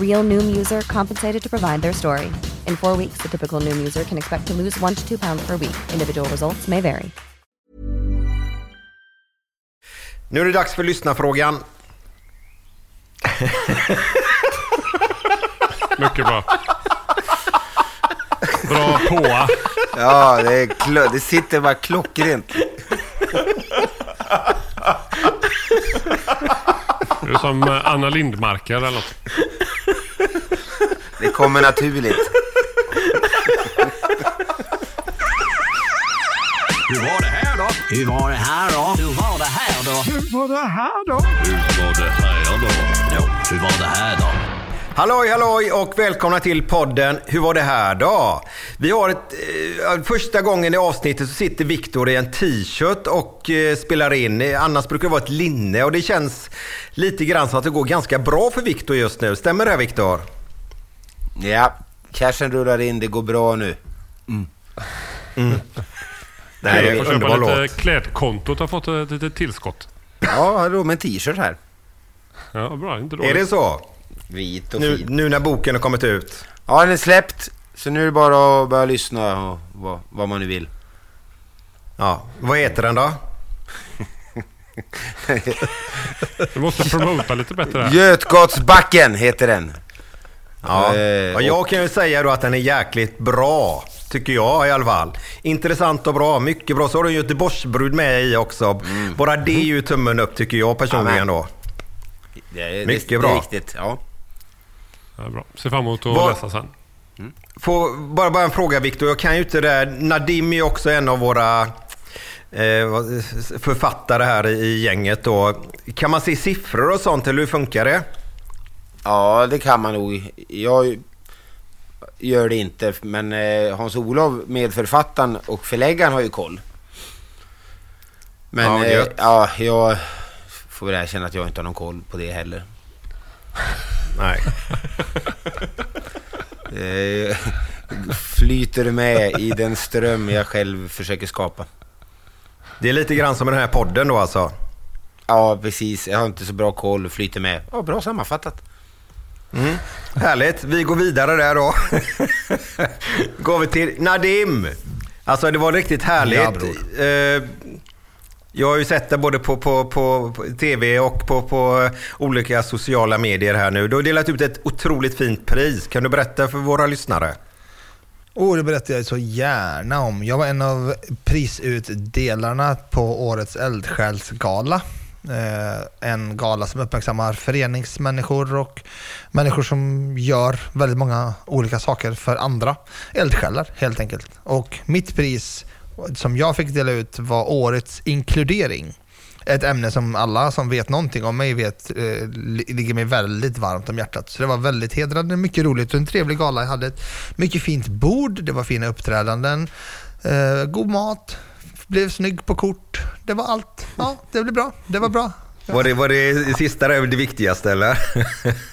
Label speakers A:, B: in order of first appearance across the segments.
A: Real Noom user compensated to provide their story. In four weeks, the typical Noom user can expect to lose one to two pounds per week. Individual results may vary.
B: Nu är det dags för lyssnarfrågan.
C: Mycket bra. Bra påa.
D: Ja, det, är det sitter bara klockrent.
C: Du är som Anna Lindmarker eller något.
D: Det kommer naturligt.
E: Hur var det här då? Hur var det här då? Hur var det här då? Hur var det här då? Hur var det här då? Ja, hur var det här då?
B: Halloj halloj och välkomna till podden Hur var det här då? Vi har ett, eh, första gången i avsnittet så sitter Viktor i en t-shirt och eh, spelar in. Annars brukar det vara ett linne och det känns lite grann som att det går ganska bra för Viktor just nu. Stämmer det Viktor?
D: Ja, cashen rullar in. Det går bra nu.
B: Det här är en underbar
C: lite
B: låt.
C: klädkontot har fått ett litet tillskott.
D: Ja, hallå med en t-shirt här.
C: Ja, bra. Inte
B: Är
C: dåligt.
B: det så?
D: Vit och
B: Nu,
D: fin.
B: nu när boken har kommit ut.
D: Ja, den är släppt. Så nu är det bara att börja lyssna och vad, vad man nu vill.
B: Ja, vad heter den då?
C: Du måste promota lite bättre här.
D: Götgatsbacken heter den.
B: Ja.
D: Eh,
B: ja, jag kan ju säga då att den är jäkligt bra. Tycker jag i alla fall. Intressant och bra. Mycket bra. Så har du en Göteborgsbrud med i också. Bara det är ju tummen upp tycker jag personligen då.
D: Det är,
B: Mycket
D: det, Det
B: bra.
D: är riktigt, ja.
C: Ja, bra. Ser fram emot att
B: Vad-
C: läsa sen.
B: Får, bara, bara en fråga Viktor. Jag kan ju inte det där. Nadim är ju också en av våra eh, författare här i, i gänget då. Kan man se siffror och sånt eller hur funkar det?
D: Ja, det kan man nog. Jag gör det inte, men eh, Hans-Olof, medförfattaren och förläggaren har ju koll. Men
B: Ja,
D: eh, ja, jag får väl erkänna att jag inte har någon koll på det heller.
B: Nej.
D: Eh, flyter med i den ström jag själv försöker skapa.
B: Det är lite grann som den här podden då alltså.
D: Ja, precis. Jag har inte så bra koll, flyter med. Ja, bra sammanfattat.
B: Härligt. Vi går vidare där då. går vi till Nadim. Alltså det var riktigt härligt.
F: Ja.
B: Eh, jag har ju sett det både på, på, på, på tv och på, på olika sociala medier här nu. Du har delat ut ett otroligt fint pris. Kan du berätta för våra lyssnare?
F: Oh, det berättar jag så gärna om. Jag var en av prisutdelarna på årets eldsjälsgala. Eh, en gala som uppmärksammar föreningsmänniskor och människor som gör väldigt många olika saker för andra. Eldsjälar helt enkelt. Och mitt pris som jag fick dela ut var årets inkludering. Ett ämne som alla som vet någonting om mig vet eh, ligger mig väldigt varmt om hjärtat. Så det var väldigt hedrande, mycket roligt och en trevlig gala. Jag hade ett mycket fint bord, det var fina uppträdanden, eh, god mat, blev snygg på kort. Det var allt. Ja, det blev bra. Det var bra.
B: Var det, var det sista det viktigaste eller?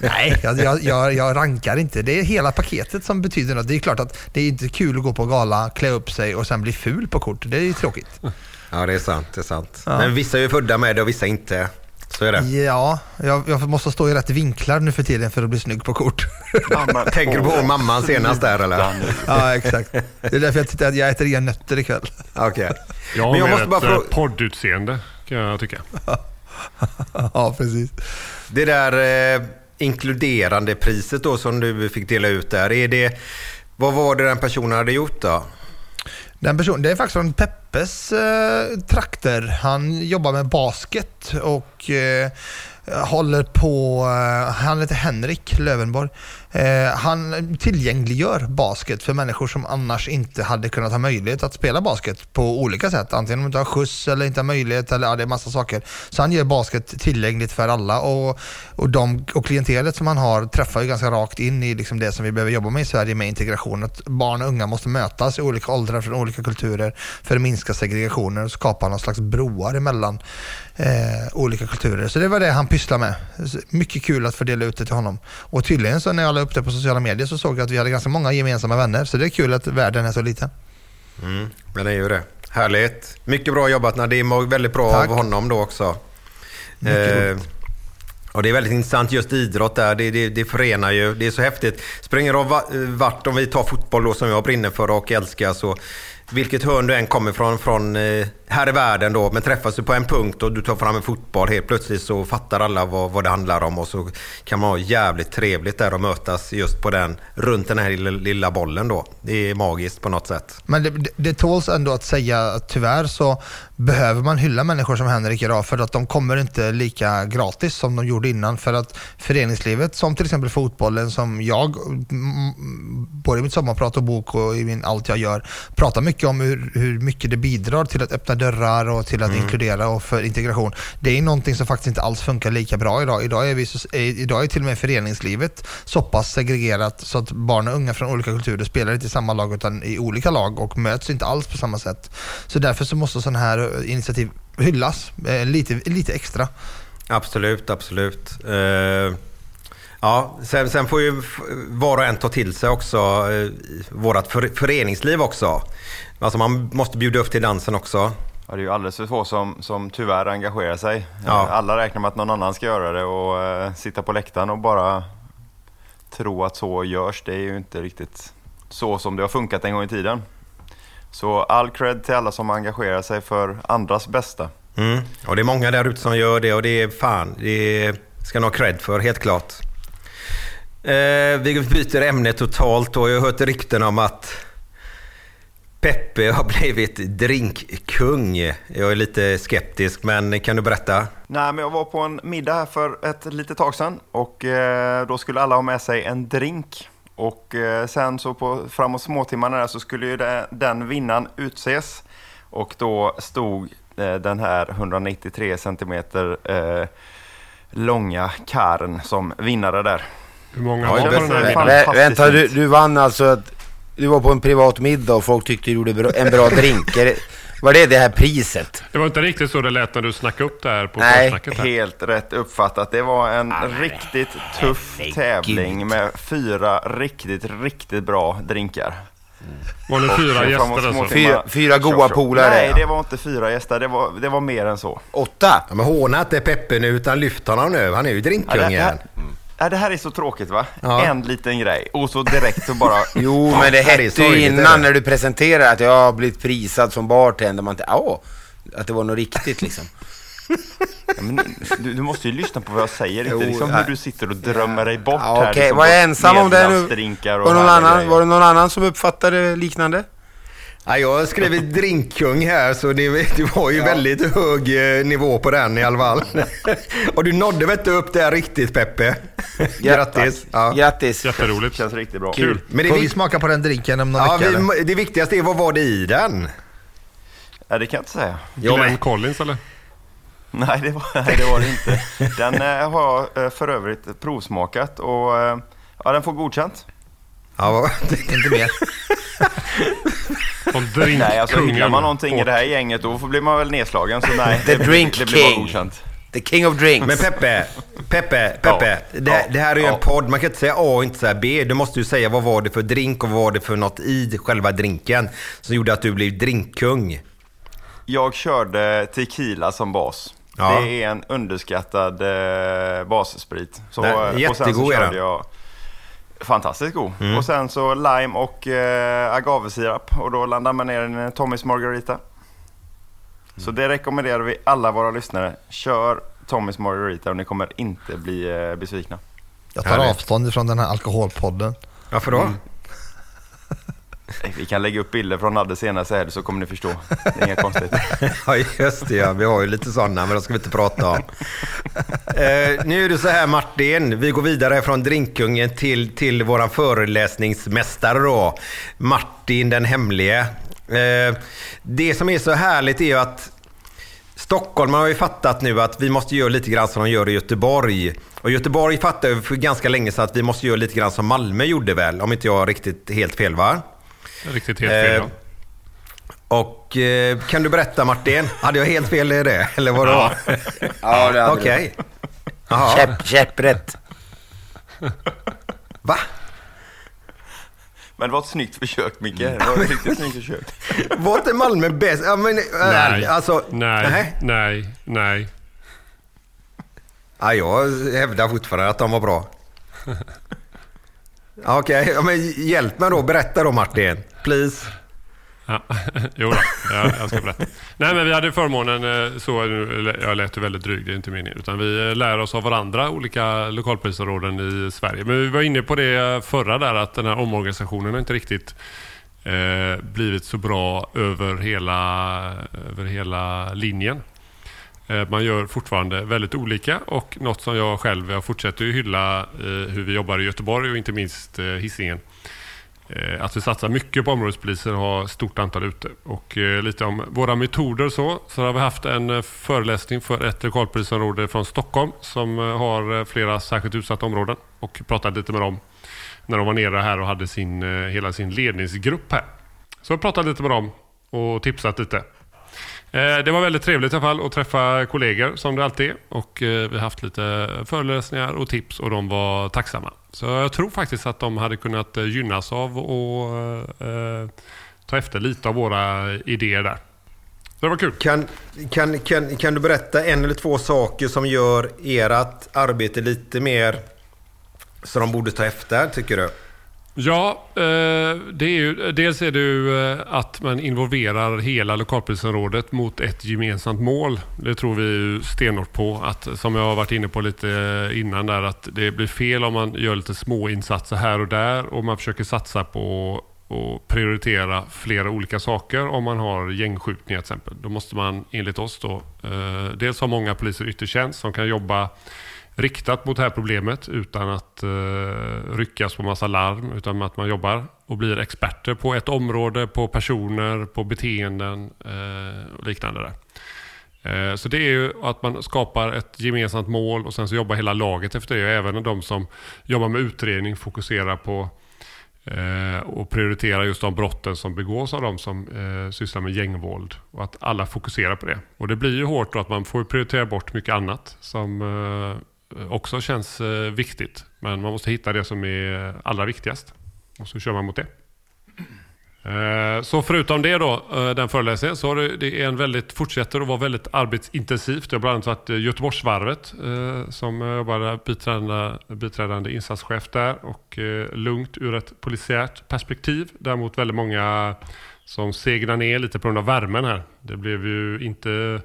F: Nej, jag, jag, jag, rankar inte. Det är hela paketet som betyder något. Det är klart att det är inte kul att gå på gala, klä upp sig och sen bli ful på kort. Det är ju tråkigt.
B: Ja, det är sant. Det är sant. Men vissa är ju födda med det och vissa inte. Så är det.
F: Ja, jag, jag måste stå i rätt vinklar nu för tiden för att bli snygg på kort.
B: Tänker du på mamman senast där eller?
F: ja, exakt. Det är därför jag tittar jag äter inga nötter ikväll.
B: Okej.
C: Jag har
B: Men jag måste bara
C: ett eh, poddutseende kan jag tycka.
F: ja, precis.
B: Det där eh, inkluderande priset då som du fick dela ut där. Är det, vad var det den personen hade gjort då?
F: Den person, det är faktiskt från Peppes eh, trakter. Han jobbar med basket och eh, håller på, eh, han heter Henrik Lövenborg. Eh, han tillgängliggör basket för människor som annars inte hade kunnat ha möjlighet att spela basket på olika sätt. Antingen om de inte har skjuts eller inte har möjlighet eller ja, det är massa saker. Så han gör basket tillgängligt för alla och, och, de, och klientelet som han har träffar ju ganska rakt in i liksom det som vi behöver jobba med i Sverige med integration. Att barn och unga måste mötas i olika åldrar från olika kulturer för att minska segregationen och skapa någon slags broar emellan eh, olika kulturer. Så det var det han pysslade med. Mycket kul att få dela ut det till honom. Och tydligen så när jag upp det på sociala medier så såg jag att vi hade ganska många gemensamma vänner. Så det är kul att världen är så liten.
B: Mm, men det är ju det. Härligt. Mycket bra jobbat Nadim och väldigt bra
F: Tack.
B: av honom då också. Eh, och det är väldigt intressant just idrott där. Det, det, det förenar ju. Det är så häftigt. Springer av va- vart, om vi tar fotboll då som jag brinner för och älskar så vilket hörn du än kommer från, från eh, här i världen då, men träffas du på en punkt och du tar fram en fotboll helt plötsligt så fattar alla vad, vad det handlar om och så kan man ha jävligt trevligt där och mötas just på den, runt den här lilla, lilla bollen då. Det är magiskt på något sätt.
F: Men det, det, det tåls ändå att säga att tyvärr så behöver man hylla människor som Henrik idag för att de kommer inte lika gratis som de gjorde innan. För att föreningslivet, som till exempel fotbollen, som jag, mm, både i mitt sommarprat och bok och i min allt jag gör, pratar mycket om hur, hur mycket det bidrar till att öppna dörrar och till att inkludera och för integration. Det är någonting som faktiskt inte alls funkar lika bra idag. Idag är, vi så, idag är till och med föreningslivet så pass segregerat så att barn och unga från olika kulturer spelar inte i samma lag utan i olika lag och möts inte alls på samma sätt. Så därför så måste sådana här eh, initiativ hyllas eh, lite, lite extra.
B: Absolut, absolut. Eh, ja, sen, sen får ju var och en ta till sig också uh, vårt för, föreningsliv också. Alltså man måste bjuda upp till dansen också.
G: Ja, det är ju alldeles för få som, som tyvärr engagerar sig.
B: Ja.
G: Eh, Alla räknar med att någon annan ska göra det och eh, sitta på läktaren och bara tro att så görs. Det är ju inte riktigt så som det har funkat en gång i tiden. Så all cred till alla som engagerar sig för andras bästa.
B: Mm. Och det är många där ute som gör det och det är fan, det ska nog ha cred för, helt klart. Eh, vi byter ämne totalt och jag har hört rykten om att Peppe har blivit drinkkung. Jag är lite skeptisk, men kan du berätta?
G: Nej, men jag var på en middag här för ett litet tag sedan och eh, då skulle alla ha med sig en drink. Och eh, sen så på framåt småtimmarna där så skulle ju det, den vinnaren utses. Och då stod eh, den här 193 centimeter långa karen som vinnare där.
C: Hur många
B: Ja,
C: var
B: det
D: Vänta, du, du vann alltså att du var på en privat middag och folk tyckte du gjorde en bra drink. Är det, var det det här priset?
C: Det var inte riktigt så det lät när du snackade upp det här på
D: Nej.
C: Här.
G: Helt rätt uppfattat. Det var en riktigt tuff tävling med fyra riktigt, riktigt bra drinkar.
C: Var det fyra
G: Och
C: gäster alltså?
D: Fyra- fyra goa polare,
G: Nej,
D: ja.
G: det var inte fyra gäster. Det var, det var mer än så.
D: Åtta?
B: Ja, men håna inte Peppe nu, utan lyft honom nu. Han är ju
G: Ja, det,
B: drinkkungen.
G: här, ja, det här är så tråkigt va?
B: Ja.
G: En liten grej och så direkt så bara...
D: Jo, men det hette ju innan när du presenterade att jag har blivit prisad som bartender. Man tänkte, ja, att det var något riktigt liksom.
G: Ja, du, du måste ju lyssna på vad jag säger,
D: Jo,
G: inte liksom hur du sitter och drömmer dig bort
D: Ja,
G: här.
D: Okej,
G: liksom,
D: var jag ensam om det nu? Var, någon annan,
G: grejer.
D: var det någon annan som uppfattade liknande?
B: Ja, jag har skrivit drinkkung här, så det, det var ju väldigt hög eh, nivå på den i alla fall. Och du nådde väl inte upp där riktigt Peppe? Grattis. Ja.
D: Grattis.
C: Jätteroligt.
G: Känns riktigt bra.
C: Kul.
B: Men det,
F: Får vi smaka på den drinken om någon
B: ja,
F: vecka?
B: vi, det viktigaste är vad var det i den?
G: Ja, det kan jag inte säga.
B: Ja,
C: Glenn
B: men-
C: Collins eller?
G: Nej, det var, nej, det, var det inte. Den eh, har jag eh, för övrigt provsmakat och ja, den får godkänt.
B: Ja, vad,
F: Inte mer.
G: Nej, alltså hyllar man någonting i det här gänget då blir man väl nedslagen. Så nej,
D: The
G: det,
D: drink
G: det blir bara
D: king.
G: godkänt.
D: The king of drinks.
B: men Peppe, Peppe, Peppe.
G: Ja,
B: det,
G: ja,
B: det här är ju
G: ja.
B: en podd. Man kan inte säga A och inte säga B. Du måste ju säga vad var det för drink och vad var det för något i själva drinken som gjorde att du blev drinkkung.
G: Jag körde tequila som bas.
B: Ja.
G: Det är en underskattad eh, bassprit. Så,
B: Nej,
G: och sen
B: jättegod
G: så
B: är
G: körde
B: den.
G: Fantastiskt god.
B: Mm.
G: Och sen så lime och eh, agavesirap. Och då landar man ner i en Tommys Margarita. Så det rekommenderar vi alla våra lyssnare. Kör Tommys Margarita och ni kommer inte bli eh, besvikna.
F: Jag tar
B: Härligt.
F: avstånd ifrån den här alkoholpodden.
B: Varför då?
G: Eh, Vi kan lägga upp bilder från Nadde senaste helg så kommer ni förstå. Det är inga konstigheter.
B: Ja, just det. Ja. Vi har ju lite sådana, men de ska vi inte prata om. Eh, nu är det så här Martin, vi går vidare från drinkungen till, till våran föreläsningsmästare då. Martin den hemlige. Eh, det som är så härligt är ju att Stockholm har ju fattat nu att vi måste göra lite grann som de gör i Göteborg. Och Göteborg fattade för ganska länge sedan att vi måste göra lite grann som Malmö gjorde väl, om inte jag har riktigt helt fel va?
C: Riktigt helt fel,
B: Eh,
C: ja.
B: Och eh, kan du berätta Martin, hade jag helt fel i det? Eller vadå?
C: Ja.
D: Ja, det hade
B: Okej.
D: du.
B: Jaha.
D: Käpp, käpprätt.
B: Va?
G: Men det var ett snyggt försök Micke. Det var ett riktigt snyggt försök.
B: Var inte Malmö bäst? Ja, men,
C: Nej,
B: Alltså,
C: nej,
B: nej.
C: nej, nej.
B: Ja, jag hävdar fortfarande att de var bra. Okej, ja, men hjälp mig då. Berätta då Martin. Please.
C: Ja, jo då, ja, jag ska berätta. Nej, men vi hade förmånen, eh, så, jag lät ju väldigt dryg, det är inte meningen, utan vi eh, lär oss av varandra, olika lokalpolisområden i Sverige. Men vi var inne på det eh, förra där, att den här omorganisationen har inte riktigt eh, blivit så bra över hela, över hela linjen. Eh, man gör fortfarande väldigt olika och något som jag själv, jag fortsätter ju hylla eh, hur vi jobbar i Göteborg och inte minst eh, Hisingen. Att vi satsar mycket på områdespoliser och har stort antal ute. Och lite om våra metoder så. Så har vi haft en föreläsning för ett lokalpolisområde från Stockholm som har flera särskilt utsatta områden. Och pratat lite med dem när de var nere här och hade sin, hela sin ledningsgrupp här. Så jag pratade lite med dem och tipsat lite. Eh, det var väldigt trevligt i alla fall att träffa kollegor som det alltid är. Och eh, vi har haft lite föreläsningar och tips och de var tacksamma. Så jag tror faktiskt att de hade kunnat eh, gynnas av och eh, ta efter lite av våra idéer där. Så det var kul.
B: Kan, kan, kan, kan du berätta en eller två saker som gör ert arbete lite mer så de borde ta efter, tycker du?
C: Ja, eh, det är ju, dels är det ju eh, att man involverar hela lokalpolisområdet mot ett gemensamt mål. Det tror vi ju stenhårt på. Att, som jag har varit inne på lite eh, innan där, att det blir fel om man gör lite små insatser här och där och man försöker satsa på och prioritera flera olika saker om man har gängskjutningar till exempel. Då måste man enligt oss då dels ha många poliser i yttre tjänst som kan jobba riktat mot det här problemet utan att eh, ryckas på massa larm. Utan att man jobbar och blir experter på ett område, på personer, på beteenden eh, och liknande. Där. Eh, så det är ju att man skapar ett gemensamt mål och sen så jobbar hela laget efter det. Även de som jobbar med utredning fokuserar på eh, och prioriterar just de brotten som begås av de som eh, sysslar med gängvåld. Och att alla fokuserar på det. Och det blir ju hårt då att man får prioritera bort mycket annat som eh, också känns eh, viktigt. Men man måste hitta det som är allra viktigast. Och så kör man mot det. Eh, så förutom det då, eh, den föreläsningen, så har det, det är en väldigt, fortsätter att vara väldigt arbetsintensivt. Jag har bland annat varit Göteborgsvarvet som jobbar jobbade biträdande, biträdande insatschef där och lugnt ur ett polisiärt perspektiv. Däremot väldigt många som segnar ner lite på grund av värmen här. Det blev ju inte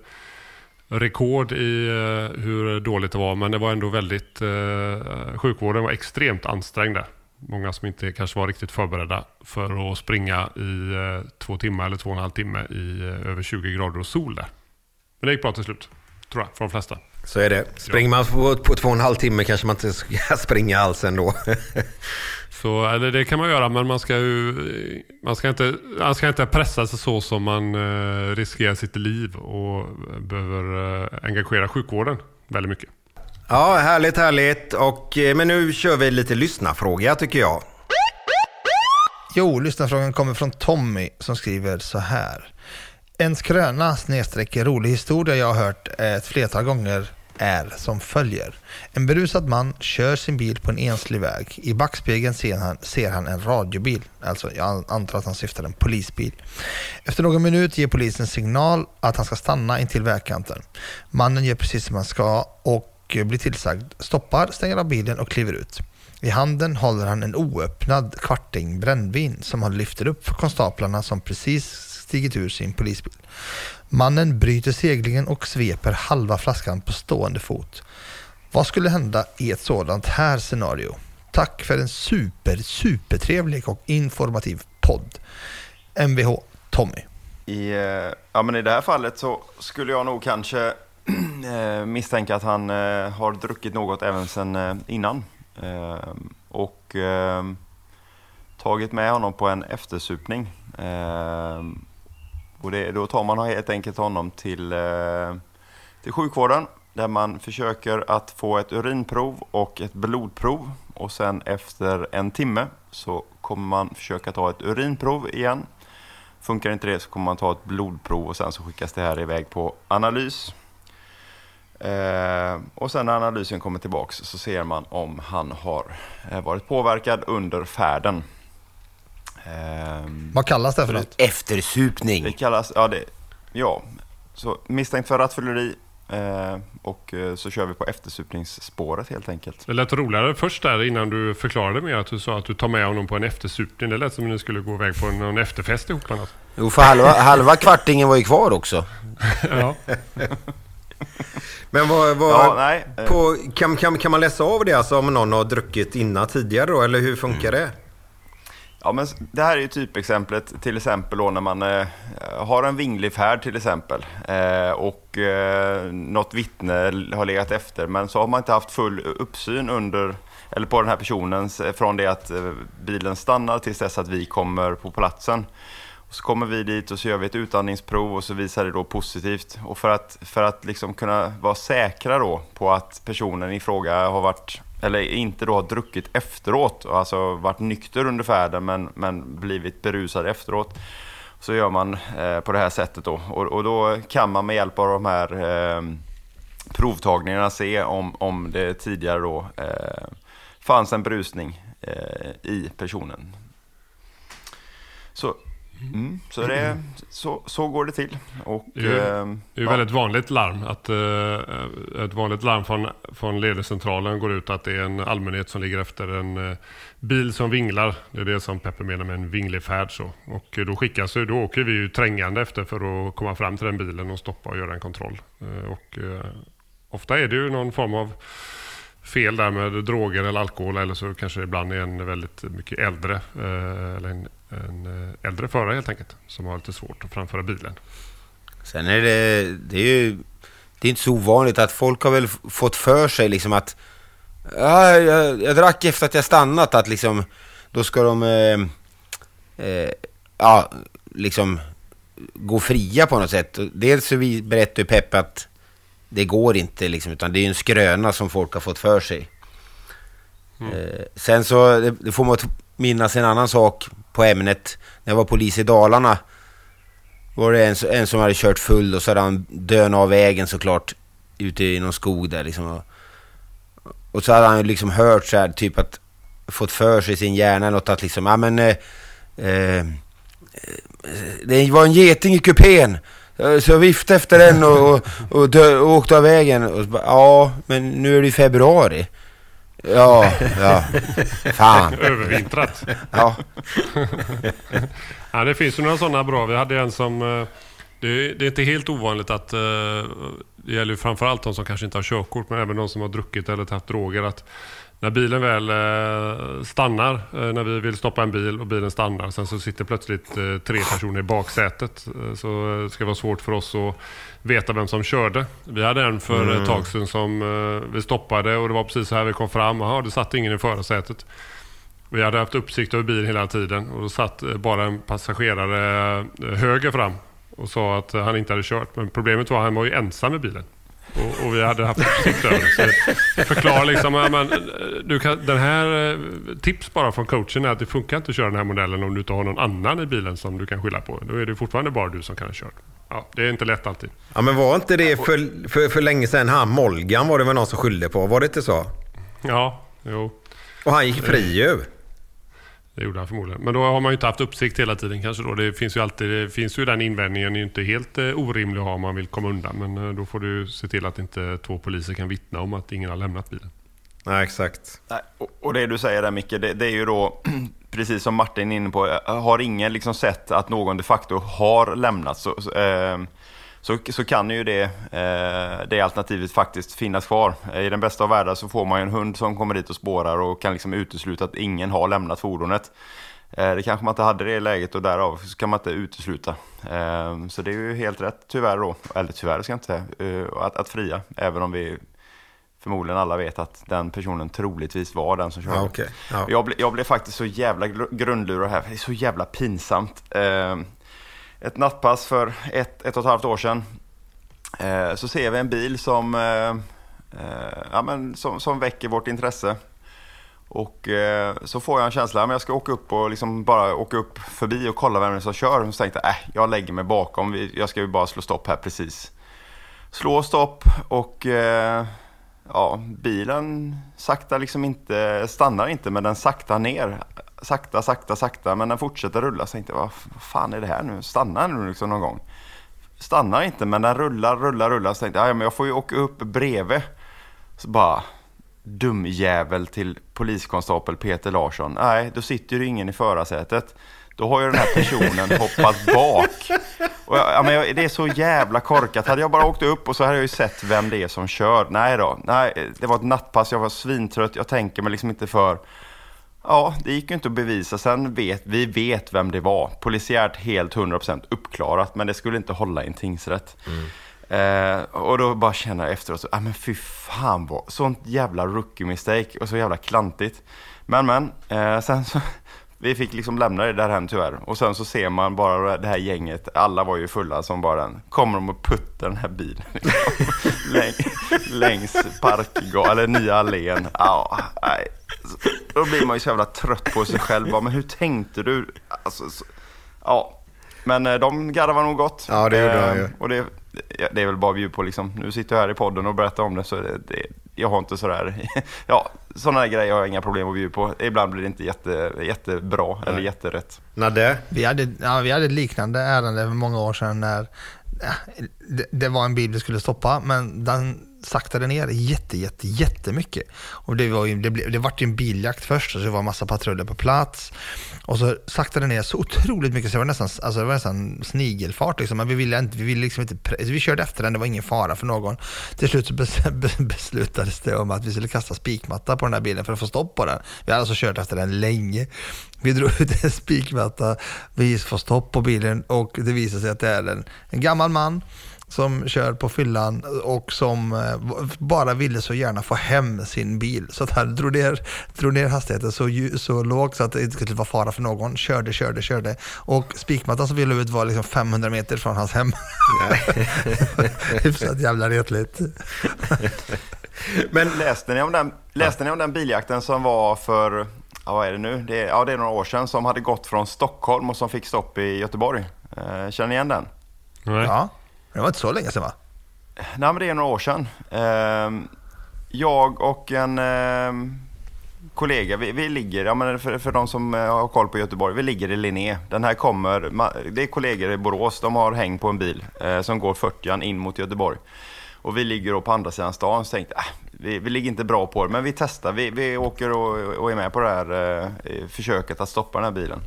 C: rekord i eh, hur dåligt det var men det var ändå väldigt, eh, sjukvården var extremt ansträngd där. Många som inte kanske var riktigt förberedda för att springa i eh, två timmar eller två och en halv timme i över 20 grader och sol där. Men det gick bra till slut, tror jag, för de flesta.
B: Så är det. Springer man på, på två och en halv timme kanske man inte ska springa alls ändå.
C: Så eller det kan man göra, men man ska ju man ska inte, man ska inte pressa sig så som man eh, riskerar sitt liv och behöver eh, engagera sjukvården väldigt mycket.
B: Ja, härligt, härligt. Och, eh, men nu kör vi lite lyssnarfråga tycker jag.
F: Jo, lyssnarfrågan kommer från Tommy som skriver så här. En skröna snedstreck rolig historia jag har hört ett flertal gånger är som följer. En berusad man kör sin bil på en enslig väg. I backspegeln ser han, ser han en radiobil. Alltså jag antar att han syftar en polisbil. Efter någon minut ger polisen signal att han ska stanna intill vägkanten. Mannen gör precis som han ska och blir tillsagd, stoppar, stänger av bilen och kliver ut. I handen håller han en oöppnad kvarting brännvin som han lyfter upp för konstaplarna som precis stigit ur sin polisbil. Mannen bryter seglingen och sveper halva flaskan på stående fot. Vad skulle hända i ett sådant här scenario? Tack för en super, supertrevlig och informativ podd. Mvh Tommy.
G: I, eh, ja, men I det här fallet så skulle jag nog kanske eh, misstänka att han eh, har druckit något även sedan innan. Och tagit med honom på en eftersupning. Och det, då tar man helt enkelt honom till, eh, till sjukvården där man försöker att få ett urinprov och ett blodprov. Och sen efter en timme så kommer man försöka ta ett urinprov igen. Funkar inte det så kommer man ta ett blodprov och sen så skickas det här iväg på analys. Eh, och sen när analysen kommer tillbaks så ser man om han har eh, varit påverkad under färden.
F: Um, Vad kallas det för något?
D: Eftersupning.
G: Det kallas, ja, det, ja. Så misstänkt för rattfylleri eh, och eh, så kör vi på eftersupningsspåret helt enkelt.
C: Det lät roligare först där innan du förklarade mer att du sa att du tar med honom på en eftersupning. Det lät som att ni skulle gå iväg på någon efterfest ihop med något.
D: Jo, för halva, halva kvartingen var ju kvar också.
C: ja.
B: Men vad, vad ja, nej. På, kan, kan, kan man läsa av det alltså om någon har druckit innan tidigare då, eller hur funkar mm. det?
G: Ja, men det här är ju typexemplet, till exempel då när man eh, har en vinglig färd till exempel eh, och eh, något vittne har legat efter, men så har man inte haft full uppsyn under, eller på den här personens, eh, från det att eh, bilen stannar tills dess att vi kommer på platsen. Och så kommer vi dit och så gör vi ett utandningsprov och så visar det då positivt. Och för att, för att liksom kunna vara säkra då på att personen i fråga har varit eller inte då har druckit efteråt, alltså varit nykter under färden men, men blivit berusad efteråt. Så gör man eh, på det här sättet då. Och, och, då kan man med hjälp av de här eh, provtagningarna se om, om det tidigare då eh, fanns en berusning eh, i personen. Så Mm, så, det, så, så går det till. Och,
C: det är, eh, det är ja. väldigt vanligt larm. Att, eh, ett vanligt larm från, från ledningscentralen går ut att det är en allmänhet som ligger efter en eh, bil som vinglar. Det är det som Peppe menar med en vinglig färd. Så. Och då skickas då åker vi ju trängande efter för att komma fram till den bilen och stoppa och göra en kontroll. Eh, och, eh, ofta är det ju någon form av fel där med droger eller alkohol eller så kanske det ibland är en väldigt mycket äldre eh, eller en, en eh, äldre förare helt enkelt som har lite svårt att framföra bilen.
D: Sen är det, det är ju det är inte så ovanligt att folk har väl fått för sig liksom att ja, jag, jag drack efter att jag stannat att liksom då ska de eh, eh, ja, liksom gå fria på något sätt. Dels så vi berättar ju Peppe att det går inte liksom, utan det är en skröna som folk har fått för sig. Mm. Eh, sen så, det, det får man minnas en annan sak på ämnet. När jag var polis i Dalarna var det en, en som hade kört full och så hade han dön av vägen såklart ute i någon skog där liksom. Och så hade han liksom hört så här, typ att fått för sig i sin hjärna något att liksom, ja men eh, eh, det var en geting i kupén. Eh, så jag viftade efter den och, och, och, dö, och åkte av vägen. Och bara, ja, men nu är det ju februari. Ja, ja. Fan.
C: Övervintrat.
D: Ja.
C: ja. Det finns ju några sådana bra. Vi hade en som... Eh, det, det är inte helt ovanligt att... Eh, det gäller ju framförallt de som kanske inte har körkort, men även de som har druckit eller tagit droger. Att när bilen väl eh, stannar, eh, när vi vill stoppa en bil och bilen stannar, sen så sitter plötsligt eh, tre personer i baksätet. Så det ska vara svårt för oss att veta vem som körde. Vi hade en för mm. ett tag sedan som vi stoppade och det var precis så här vi kom fram. Jaha, det satt ingen i förarsätet. Vi hade haft uppsikt över bilen hela tiden och då satt bara en passagerare höger fram och sa att han inte hade kört. Men problemet var att han var ju ensam i bilen. Och, och vi hade haft över det. Förklara liksom, ja, men, du kan, den här eh, tips bara från coachen är att det funkar inte att köra den här modellen om du inte har någon annan i bilen som du kan skylla på. Då är det fortfarande bara du som kan ha kört. Ja, det är inte lätt alltid.
B: Ja, men var inte det för, för, för länge sedan han Molgan var det väl någon som skyllde på? Var det inte så?
C: Ja, jo.
B: Och han gick fri ju.
C: Det gjorde han förmodligen. Men då har man ju inte haft uppsikt hela tiden kanske då. Det finns ju alltid, det finns ju den invändningen, är ju inte helt eh, orimlig att ha om man vill komma undan. Men eh, då får du se till att inte två poliser kan vittna om att ingen har lämnat bilen.
B: Nej, exakt.
G: Nej, och- Och det du säger där Micke, det, det är ju då, precis som Martin är inne på, eh, har ingen liksom sett att någon de facto har lämnat så, så, eh, så, så kan ju det, eh, det alternativet faktiskt finnas kvar. I den bästa av världar så får man ju en hund som kommer dit och spårar och kan liksom utesluta att ingen har lämnat fordonet. Eh, Det kanske man inte hade det läget och därav så kan man inte utesluta. Eh, Så det är ju helt rätt tyvärr då, eller tyvärr ska jag inte säga, eh, att, att fria. Även om vi förmodligen alla vet att den personen troligtvis var den som körde.
B: Ja, okej. Ja.
G: Jag, ble, jag blev faktiskt så jävla gr- grundlurad här, det är så jävla pinsamt. Ett nattpass för ett, ett och ett halvt år sedan. Eh, så ser vi en bil som, eh, eh, ja, men som, som väcker vårt intresse. Och eh, så får jag en känsla, men jag ska åka upp och liksom bara åka upp förbi och kolla vem det är som kör. Och så tänkte jag, äh, jag lägger mig bakom, jag ska ju bara slå stopp här precis. Slå stopp och eh, ja, bilen sakta liksom inte, stannar inte men den saktar ner. Sakta, sakta, sakta men den fortsätter rulla. Så tänkte jag, vad vad fan är det här nu? Stannar den nu liksom någon gång? Stannar inte men den rullar, rullar, rullar. Så tänkte jag, ja, men jag får ju åka upp bredvid. Så bara, dumjävel till poliskonstapel Peter Larsson. Nej, då sitter ju ingen i förarsätet. Då har ju den här personen hoppat bak. Och jag, ja, men jag, det är så jävla korkat. Hade jag bara åkt upp och så hade jag ju sett vem det är som kör. Nej då, nej, det var ett nattpass, jag var svintrött, jag tänker mig liksom inte för. Ja, det gick ju inte att bevisa. Sen vet vi vet vem det var. Polisiärt helt 100% uppklarat, men det skulle inte hålla i en tingsrätt. Eh, och då bara känner jag efteråt, ah, men fy fan vad, sånt jävla rookie mistake och så jävla klantigt. Men men, eh, sen så, vi fick liksom lämna det där hem tyvärr. Och sen så ser man bara det här gänget, alla var ju fulla som bara den. Kommer de och puttar den här bilen liksom, läng, längs parkgatan, eller nya allén. Ah, nej. Då blir man ju så jävla trött på sig själv. Bara, Men hur tänkte du? Alltså, så, ja. Men eh, de garvar nog gott.
B: Ja, det gjorde de
G: Eh,
B: ju.
G: Och det, är väl bara att bjuda på liksom. Nu sitter jag här i podden och berättar om det så det, det, jag har inte sådär, ja sådana här grejer har jag inga problem att bjuda på. Ibland blir det inte jätte, jättebra eller jätterätt.
B: Nadde?
F: Vi hade, ja, vi hade ett liknande ärende för många år sedan när ja, det, det var en bil vi skulle stoppa, men den saktade ner jätte, jätte, jättemycket. Och det var ju, det, blev, det vart ju en biljakt först, så det var en massa patruller på plats. Och så saktade det ner så otroligt mycket så det var nästan, alltså det var nästan snigelfart. Liksom. Men vi ville, inte, vi ville liksom inte, vi körde efter den, det var ingen fara för någon. Till slut så bes- be- beslutades det om att vi skulle kasta spikmatta på den här bilen för att få stopp på den. Vi hade alltså kört efter den länge. Vi drog ut en spikmatta, vi får stopp på bilen och det visade sig att det är en, en gammal man som kör på fyllan och som eh, bara ville så gärna få hem sin bil. Så att han drog ner, drog ner hastigheten så, så lågt så att det inte skulle vara fara för någon. Körde, körde, körde. Och spikmattan som ville ut var liksom 500 meter från hans hem. Hyfsat jävla retligt.
B: Men
G: Läste ni om den, läste ni om den biljakten som var för, ja, vad är det nu? Det är, ja, det är några år sedan som hade gått från Stockholm och som fick stopp i Göteborg. Eh, känner ni igen den?
C: Nej.
F: Ja, det var inte så länge sedan va?
G: Nej, men det är några år sedan. Ehm, jag och en ehm, kollega, vi, vi ligger, ja, men för, för de som eh, har koll på Göteborg, vi ligger i Linné. Den här kommer, det är kollegor i Borås, de har häng på en bil eh, som går 40 in mot Göteborg. Och vi ligger då på andra sidan stan, så tänkte jag, äh, vi, vi ligger inte bra på det, men vi testar. Vi, vi åker och, och är med på det här eh, försöket att stoppa den här bilen.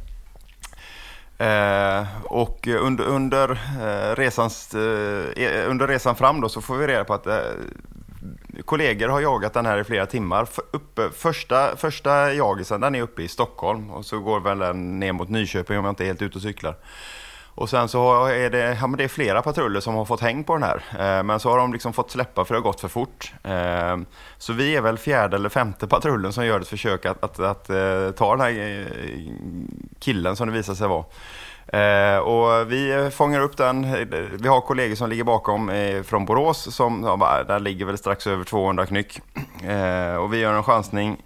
G: Eh, och under, under, eh, resans, eh, e-, under resan fram då så får vi reda på att eh, kollegor har jagat den här i flera timmar. F- uppe, första, första jagisen den är uppe i Stockholm och så går väl den ner mot Nyköping om jag inte är helt ute och cyklar. Och sen så är det, ja, men det är flera patruller som har fått häng på den här. Eh, men så har de liksom fått släppa för det har gått för fort. Eh, så vi är väl fjärde eller femte patrullen som gör ett försök att, att, att, eh, ta den här eh, killen som det visar sig vara. Eh, och vi fångar upp den. Vi har kollegor som ligger bakom eh, från Borås som ja, bara, där ligger väl strax över 200 knyck. Och vi gör en chansning,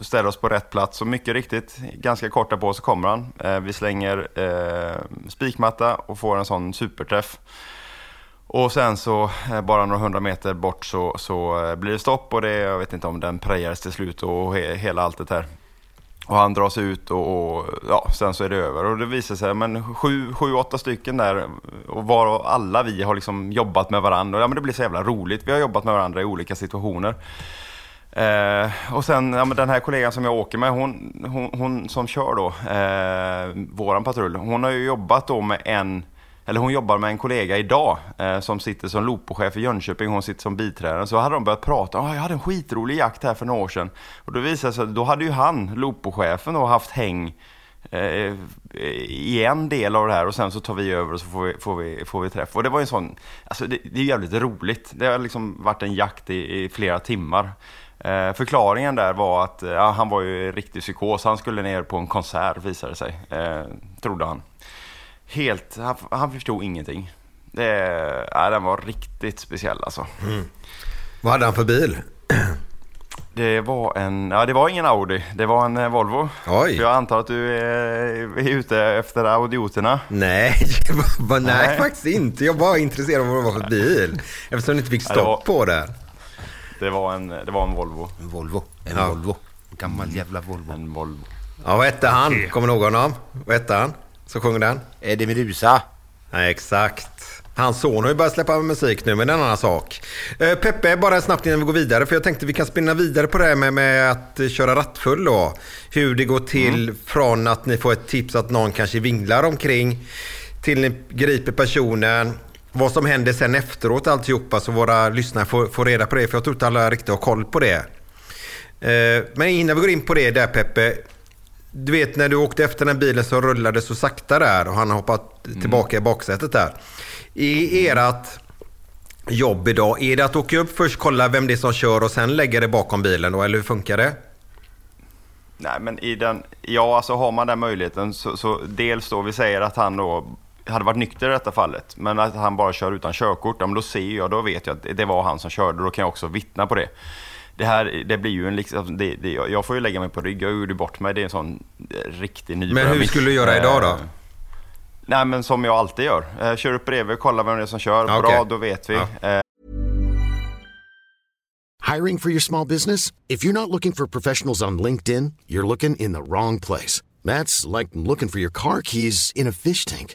G: ställer oss på rätt plats och mycket riktigt, ganska kort på så kommer han. Eh, vi slänger eh, spikmatta och får en sån superträff. Och sen så eh, bara några hundra meter bort så, så eh, blir det stopp och det, jag vet inte om den prejades till slut och he, hela allt det här. Och han dras ut och, och, ja, sen så är det över. Och det visar sig, men sju, sju, åtta stycken där och var alla vi har liksom jobbat med varandra. Och ja, men det blir så jävla roligt. Vi har jobbat med varandra i olika situationer. Eh, och sen ja, men den här kollegan som jag åker med, hon, hon, hon som kör då, eh, våran patrull, hon har ju jobbat då med en eller hon jobbar med en kollega idag eh, som sitter som lopochef i Jönköping, hon sitter som biträdare. Så hade de börjat prata, oh, jag hade en skitrolig jakt här för några år sedan. Och då visade det sig, då hade ju han, lopochefen, då haft häng eh, i en del av det här och sen så tar vi över och så får vi, får vi, får vi träff. Och det var en sån, alltså det, det är jävligt roligt. Det har liksom varit en jakt i, i flera timmar. Eh, förklaringen där var att ja, han var ju riktig psykos, han skulle ner på en konsert visade det sig, eh, trodde han helt, han, han förstod ingenting. Det, ja, den var riktigt speciell alltså.
B: Mm. Vad hade han för bil?
G: Det var en, ja det var ingen Audi, det var en eh, Volvo.
B: Oj.
G: För jag antar att du är, är ute efter audioterna?
B: Nej, nej, nej, faktiskt inte. Jag var intresserad av vad det var för bil. Eftersom du inte fick stopp ja, var, på det.
G: Det var en, det var en Volvo.
D: En Volvo. En ja. Volvo. En gammal jävla Volvo.
G: En Volvo.
B: Ja, vad hette han? Kommer du ihåg honom? Vad hette han? Så sjunger den?
D: Eddie Medusa.
B: Nej, exakt. Hans son har ju börjat släppa musik nu, men det är en annan sak. Eh, Peppe, bara snabbt innan vi går vidare, för jag tänkte vi kan spinna vidare på det här med, med att köra rattfull då. Hur det går till mm. från att ni får ett tips att någon kanske vinglar omkring till ni griper personen. Vad som händer sen efteråt alltihopa så våra lyssnare får, får reda på det, för jag tror inte alla riktigt har koll på det. Eh, men innan vi går in på det där Peppe, du vet när du åkte efter den bilen som rullade så sakta där och han har hoppat mm. tillbaka i baksätet där. I ert jobb idag, är det att åka upp först, kolla vem det är som kör och sen lägga det bakom bilen då, eller hur funkar det?
G: Nej, men i den, ja, alltså har man den möjligheten så, så dels då, vi säger att han då hade varit nykter i detta fallet, men att han bara kör utan körkort, ja, men då ser jag, då vet jag att det var han som körde och då kan jag också vittna på det det här det blir ju en liksom, det, det, jag får ju lägga mig på rygg, jag gjorde bort mig, det är en sån riktig nybörjare.
B: Men hur skulle du göra idag då? Eh,
G: nej men som jag alltid gör. Eh, kör upp bredvid, kolla vem det är som kör. Okay. Bra, då vet vi. Ja. Eh.
H: Hiring for your small business? If you're not looking for professionals on LinkedIn, you're looking in the wrong place. That's like looking for your car keys in a fish tank.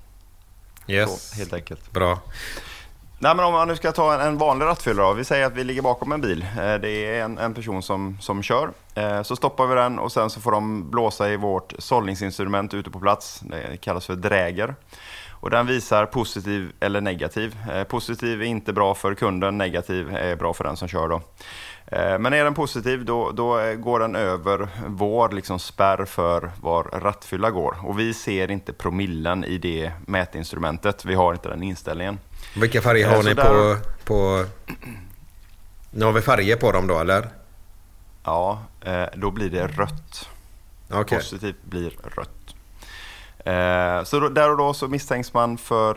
B: Yes.
G: Så, helt enkelt.
B: Bra.
G: Nej, men om man nu ska ta en, en vanlig rattfylla Vi säger att vi ligger bakom en bil. Eh, det är en, en person som, som kör. Eh, så stoppar vi den och sen så får de blåsa i vårt sållningsinstrument ute på plats. Det kallas för dräger. Och den visar positiv eller negativ. Eh, positiv är inte bra för kunden, negativ är bra för den som kör. Då. Eh, men är den positiv då, då går den över vår liksom spärr för var rattfylla går. Och vi ser inte promillen i det mätinstrumentet. Vi har inte den inställningen.
B: Vilka färger har eh, ni där... på, på... Nu har vi färger på dem då eller?
G: Ja, eh, då blir det rött. Okay. Positivt blir rött. Så där och då så misstänks man för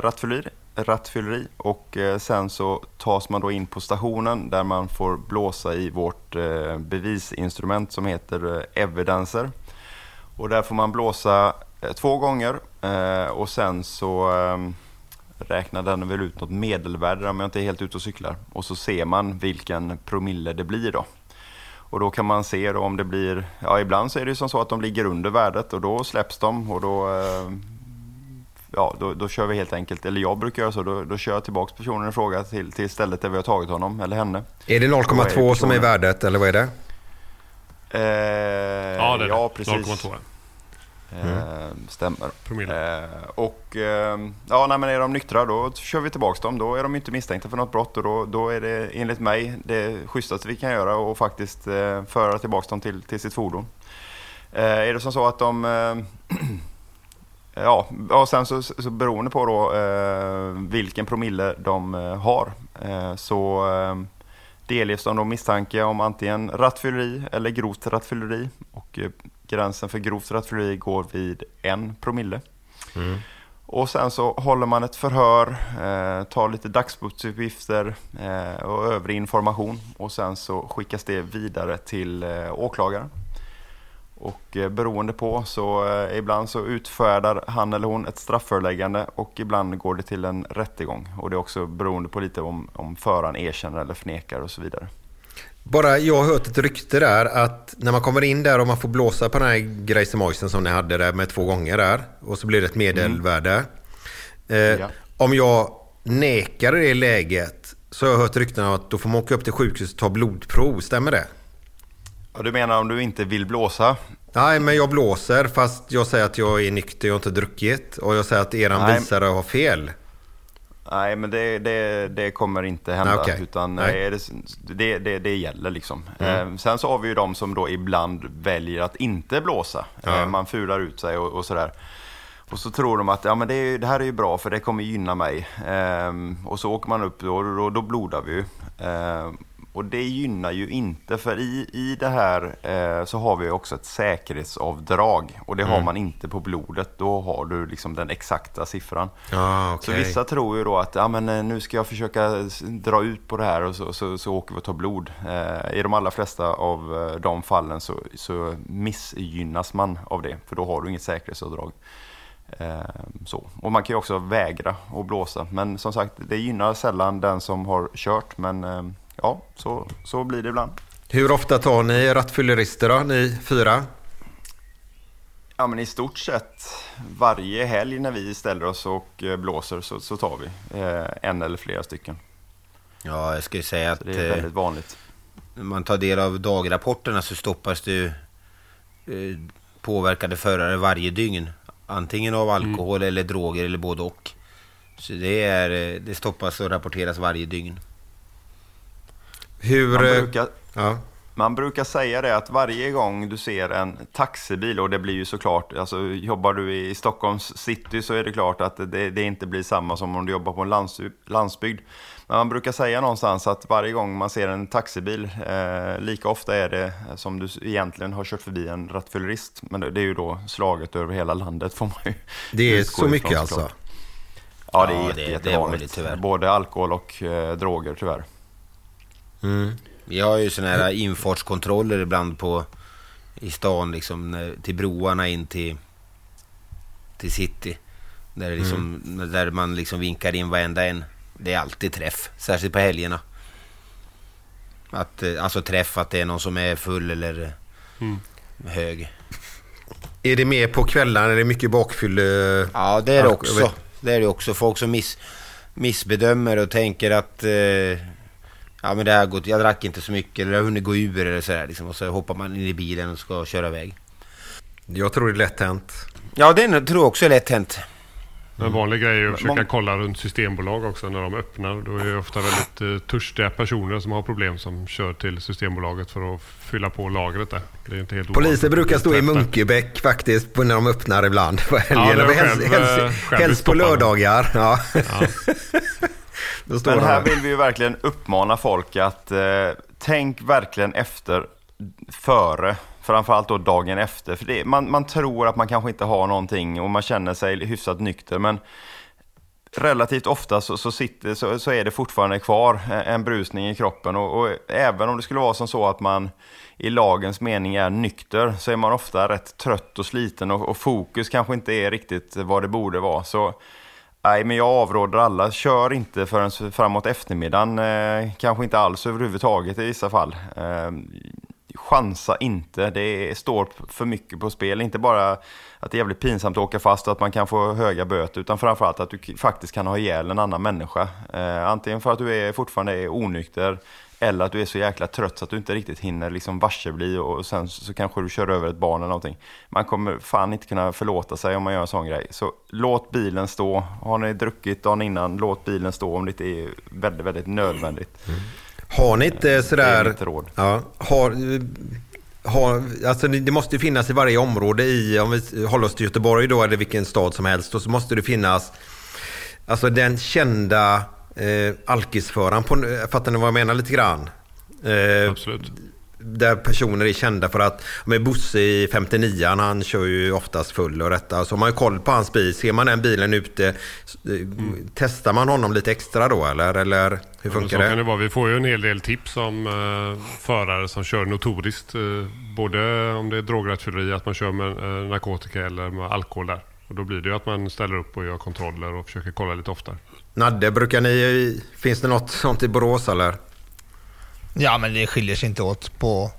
G: rattfylleri rattfylleri och eh, sen så tas man då in på stationen där man får blåsa i vårt eh, bevisinstrument som heter evidencer. evidenser. Och där får man blåsa två gånger och sen så räknar den väl ut något medelvärde om jag inte är helt ute och cyklar. Och så ser man vilken promille det blir då. Och då kan man se då om det blir, ja ibland så är det ju som så att de ligger under värdet och då släpps de och då, ja då, då kör vi helt enkelt, eller jag brukar göra så, då, då kör jag tillbaks personen i fråga till, till stället där vi har tagit honom eller henne.
B: Är det
G: Då
B: 0,2 som är värdet eller vad är det?
G: Eh,
C: Ja, det är det.
G: ja, precis.
C: 0,2.
G: Eh, stämmer.
C: Promille.
G: Eh, och eh, ja, nej, men är de nyktra då kör vi tillbaka dem. Då är de inte misstänkta för något brott och då, då är det enligt mig det schysstaste vi kan göra och faktiskt eh, föra tillbaka dem till, till sitt fordon. Är det som så att de eh, Ja, och sen så, så beroende på då eh, vilken promille de eh, har eh, så eh, delges de då misstanke om antingen rattfylleri eller grovt rattfylleri. Och eh, gränsen för grovt rattfylleri går vid en promille. Och sen så håller man ett förhör, eh, tar lite dagsbotsuppgifter och övrig information och sen så skickas det vidare till åklagaren. Och eh, beroende på så eh, ibland så utfärdar han eller hon ett strafföreläggande och ibland går det till en rättegång. Och det är också beroende på lite om, om föraren erkänner eller förnekar och så vidare.
B: Bara jag har hört ett rykte där att när man kommer in där och man får blåsa på den här grejsemoisen som ni hade där med två gånger där och så blir det ett medelvärde. Eh,
G: Ja.
B: Om jag nekar i det läget så har jag hört rykten om att då får man åka upp till sjukhuset och ta blodprov. Stämmer det?
G: Och du menar om du inte vill blåsa?
B: Nej, men jag blåser fast jag säger att jag är nykter och inte druckit. Och jag säger att eran
G: Nej.
B: visare har fel.
G: Nej, men det, det, det kommer inte hända.
B: Nej, okej.
G: Utan
B: Nej.
G: nej, det, det, det, gäller liksom. Eh, sen så har vi ju de som då ibland väljer att inte blåsa.
B: Ja.
G: Eh, man fular ut sig och, och sådär. Och så tror de att ja, men det, är, det här är ju bra för det kommer gynna mig. Ehm, och så åker man upp då, och då, då blodar vi ju. Och det gynnar ju inte för i, i det här eh, så har vi också ett säkerhetsavdrag. Och det har man inte på blodet. Då har du liksom den exakta siffran.
B: Ja,
G: Så
B: okej.
G: vissa tror ju då att ja, men, eh, nu ska jag försöka dra ut på det här och så, så, så åker vi och tar blod. Eh, I de allra flesta av eh, de fallen så, så missgynnas man av det, för då har du inget säkerhetsavdrag. Eh, så. Och man kan ju också vägra att blåsa, men som sagt, det gynnar sällan den som har kört, men ja, så, så blir det ibland.
B: Hur ofta tar ni rattfyllerister då, ni fyra?
G: Ja, men i stort sett varje helg när vi ställer oss och eh, blåser så, så tar vi eh, en eller flera stycken.
D: Ja, jag skulle säga
G: Så
D: att
G: det är
D: eh,
G: väldigt vanligt.
D: när man tar del av dagrapporterna så stoppas det ju eh, påverkade förare varje dygn. Antingen av alkohol eller droger eller både och. Så det, är, det stoppas och rapporteras varje dygn.
B: Hur...
G: Man
B: eh,
G: brukar,
B: Ja.
G: man brukar säga det att varje gång du ser en taxibil, och det blir ju såklart, alltså jobbar du i Stockholms city så är det klart att det, det inte blir samma som om du jobbar på en lands, landsbygd. Men man brukar säga någonstans att varje gång man ser en taxibil, eh, lika ofta är det som du egentligen har kört förbi en rattfyllerist. Men det, det är ju då slaget över hela landet får man ju
B: Det är så
G: ifrån
B: mycket
G: såklart.
B: alltså?
G: Ja, det är,
D: Ja,
G: jätte,
D: det- det är
G: jättevanligt.
D: vanligt, tyvärr.
G: Både alkohol och eh, droger tyvärr.
D: Vi har ju sådana här infartskontroller ibland på i stan liksom till broarna in till, till city. Där, liksom, där man liksom vinkar in varenda en. Det är alltid träff, särskilt på helgerna. Att, eh, alltså träff, att det är någon som är full eller eh, hög.
B: Är det mer på kvällarna? Är det mycket bakfylle?
D: Ja, det är det också. Det är det också. Folk som miss, missbedömer och tänker att eh, ja, men det har gått, jag drack inte så mycket eller jag har hunnit gå ur eller sådär. Liksom, och så hoppar man in i bilen och ska köra iväg.
B: Jag tror det är lätt hänt.
D: Ja, det tror jag också är lätt hänt.
C: En vanlig grej är att försöka kolla runt systembolag också när de öppnar. Då är det ofta väldigt eh, törstiga personer som har problem som kör till Systembolaget för att fylla på lagret där. Det är inte helt
B: Poliser brukar stå i. Munkebäck faktiskt när de öppnar ibland på
C: Ja, har jag
B: helst,
C: eh,
B: helst, helst på lördagar. Ja. Står
G: Men här. vill vi ju verkligen uppmana folk att eh, tänk verkligen efter före. Framförallt då dagen efter. För det, man, man tror att man kanske inte har någonting och man känner sig hyfsat nykter. Men relativt ofta så, så, sitter, så, så, är det fortfarande kvar en brusning i kroppen. Och, och, även om det skulle vara som så att man i lagens mening är nykter så är man ofta rätt trött och sliten och, och fokus kanske inte är riktigt vad det borde vara. Så nej, men jag avråder alla, kör inte förrän framåt eftermiddagen, eh, kanske inte alls överhuvudtaget i vissa fall. Eh, chansa inte, det står för mycket på spel. Inte bara att det är jävligt pinsamt att åka fast och att man kan få höga böter, utan framförallt att du faktiskt kan ha ihjäl en annan människa. Eh, antingen för att du är, fortfarande är onykter, eller att du är så jäkla trött så att du inte riktigt hinner liksom varsebli och sen så kanske du kör över ett barn eller någonting. Man kommer fan inte kunna förlåta sig om man gör en sån grej. Så låt bilen stå. Har ni druckit dagen innan, låt bilen stå om det inte är väldigt, väldigt nödvändigt. Mm.
B: Har ni inte sådär...
G: Det är mitt råd.
B: Ja, har, har, alltså det måste finnas i varje område i, om vi håller oss till Göteborg då, eller vilken stad som helst, då, så måste det finnas alltså den kända eh, alkisföraren. På, fattar ni vad jag menar lite grann?
C: Eh, Absolut
B: där personer är kända för att, med Bosse i 59 han kör ju oftast full och detta. Så har man ju koll på hans bil. Ser man den bilen ute, mm. testar man honom lite extra då eller? Eller hur funkar
C: ja,
B: det?
C: Kan det vara. Vi får ju en hel del tips om uh, förare som kör notoriskt. Uh, både om det är drograttfylleri, att man kör med uh, narkotika eller med alkohol där. Och då blir det ju att man ställer upp och gör kontroller och försöker kolla lite oftare.
B: Nadde, brukar ni, finns det något sånt i Borås eller?
F: Ja, men det skiljer sig inte åt på...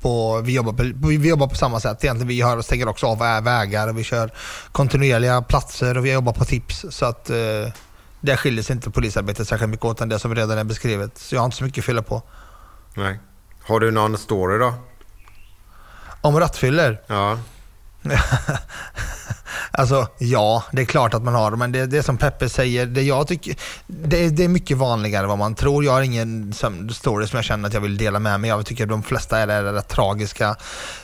F: på vi, jobbar på vi jobbar på samma sätt egentligen. Vi har, stänger också av vägar och vi kör kontinuerliga platser och vi jobbar på tips. Så att eh, det skiljer sig inte polisarbetet särskilt mycket åt än det som redan är beskrivet. Så jag har inte så mycket att fylla på.
B: Nej. Har du någon story då?
F: Om rattfyller?
B: Ja.
F: Alltså ja, det är klart att man har men det, det som Peppe säger, det jag tycker, det, det är mycket vanligare än vad man tror. Jag har ingen story som jag känner att jag vill dela med mig av. Jag tycker de flesta är, det rätt tragiska.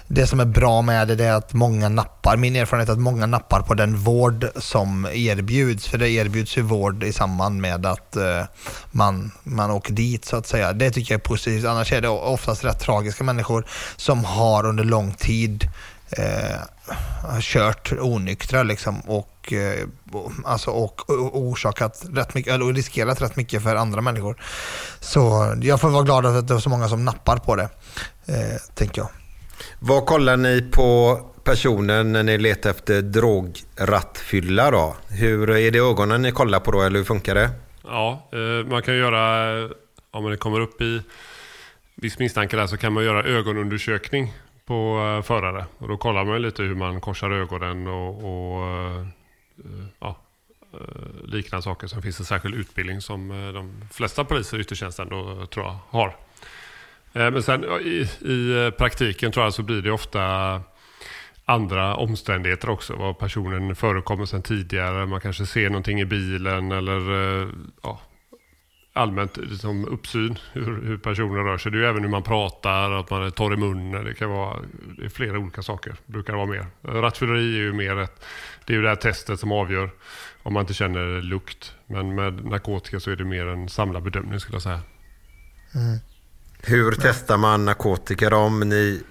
F: Det som är bra med det är att många nappar. Min erfarenhet är att många nappar på den vård som erbjuds. För det erbjuds ju vård i samband med att uh, man, man åker dit så att säga. Det tycker jag är positivt. Annars är det oftast rätt tragiska människor som har under lång tid uh, har kört onyktra liksom och, eh, alltså, och, och orsakat rätt mycket, eller riskerat rätt mycket för andra människor. Så jag får vara glad att det är så många som nappar på det, eh, tänker jag.
B: Vad kollar ni på personen när ni letar efter drograttfylla då? Hur är det ögonen ni kollar på då eller hur funkar det?
C: Ja, eh, man kan göra, om det kommer upp i viss misstanke där så kan man göra ögonundersökning på eh, förare. Och då kollar man lite hur man korsar ögonen och, och eh, eh, ja, liknande saker. Sen finns det särskild utbildning som de flesta poliser i yttertjänsten då, tror jag har. men sen i, i praktiken tror jag så blir det ofta andra omständigheter också. Vad personen förekommer sedan tidigare. Man kanske ser någonting i bilen eller ja, allmänt liksom uppsyn hur, hur personer rör sig. Det är ju även hur man pratar, att man är torr i munnen. Det kan vara det är flera olika saker. brukar det vara mer. Rattfylleri är ju mer ett, det är ju det här testet som avgör om man inte känner lukt. Men med narkotika så är det mer en samlad bedömning skulle jag säga.
B: Mm. Hur testar man narkotika då? Om ni,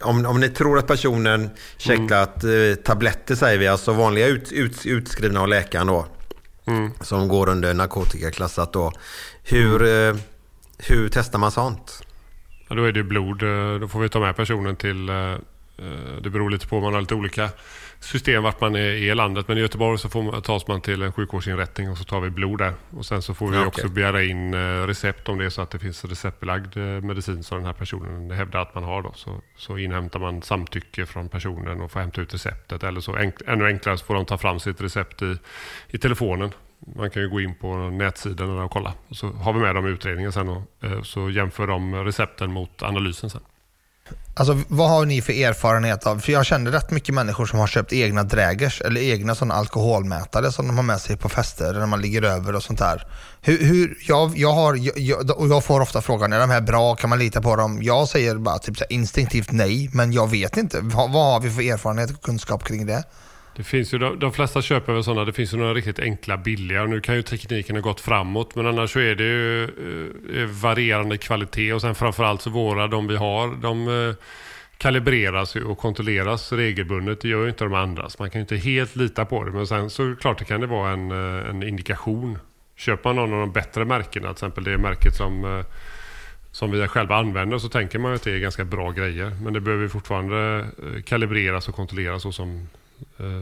B: om, om ni tror att personen checklat mm. Eh, tabletter säger vi, alltså vanliga ut, ut, utskrivna av läkaren då. Mm. Som går under narkotikaklassat då. Hur, mm. hur testar man sånt?
C: Ja, då är det blod. Eh, då får vi ta med personen till... Eh, det beror lite på, man har lite olika system vart man är i landet. Men i Göteborg så får man, tas man till en sjukvårdsinrättning och så tar vi blod där. Och sen så får vi ja, också begära in recept om det är så att det finns receptbelagd medicin som den här personen hävdar att man har. Då. Så, så inhämtar man samtycke från personen och får hämta ut receptet. Eller så enk, ännu enklare så får de ta fram sitt recept i, i telefonen. Man kan ju gå in på nätsidorna och kolla. Så har vi med dem i utredningen sen och så jämför de recepten mot analysen sen.
F: Alltså vad har ni för erfarenhet av? För jag känner rätt mycket människor som har köpt egna drägers eller egna sådana alkoholmätare som de har med sig på fester när man ligger över och sånt där. Hur, hur jag, jag, har, jag, och jag får ofta frågan, är de här bra? Kan man lita på dem? Jag säger bara typ instinktivt nej, men jag vet inte. Vad, vad har vi för erfarenhet och kunskap kring det?
C: Det finns ju, de, de flesta köper väl sådana, det finns ju några riktigt enkla billiga. Nu kan ju tekniken ha gått framåt men annars så är det ju eh, varierande kvalitet och sen framförallt så våra, de vi har, de eh, kalibreras och kontrolleras regelbundet. Det gör ju inte de andra. Så man kan ju inte helt lita på det. Men sen så klart det kan det vara en, eh, en indikation. Köper man någon av de bättre märkena, till exempel det märket som, eh, som vi själva använder, så tänker man ju att det är ganska bra grejer. Men det behöver fortfarande eh, kalibreras och kontrolleras så som,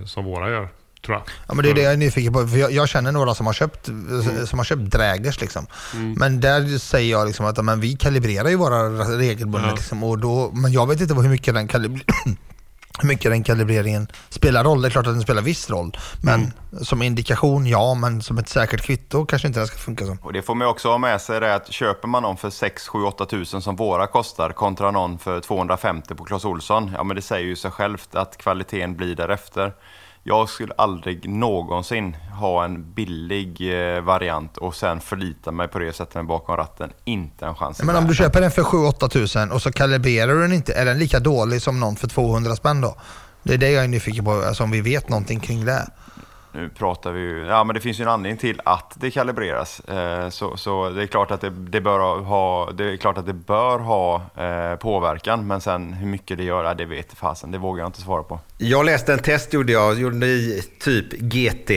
C: som våra gör. Tror jag.
F: Ja, men det är det jag är nyfiken på. För jag, jag känner några som har köpt, mm. som har köpt Drägers. Liksom. Mm. Men där säger jag liksom att men vi kalibrerar ju våra regelbundet. Ja. Liksom, och då, men jag vet inte hur mycket den kalibrerar hur mycket den kalibreringen spelar roll. Det är klart att den spelar viss roll. Men mm. som indikation, ja. Men som ett säkert kvitto kanske inte det ska funka som.
G: Och det får man också ha med sig det att köper man någon för 6, 7, 8 tusen som våra kostar kontra någon för 250 på Clas Olsson. Ja men det säger ju sig självt att kvaliteten blir därefter. Jag skulle aldrig någonsin ha en billig eh, variant och sen förlita mig på det och sätta mig bakom ratten. Inte en chans.
F: Men om du köper den för 7-8 tusen och så kalibrerar du den inte, är den lika dålig som någon för 200 spänn då? Det är det jag är nyfiken på, alltså om vi vet någonting kring det
G: nu pratar vi ju, ja men det finns ju en anledning till att det kalibreras. Eh, så, så det är klart att det, det, bör ha, det är klart att det bör ha eh, påverkan, men sen hur mycket det gör, det vet fasen, det vågar jag inte svara på.
B: Jag läste en test gjorde jag, gjorde i typ GT.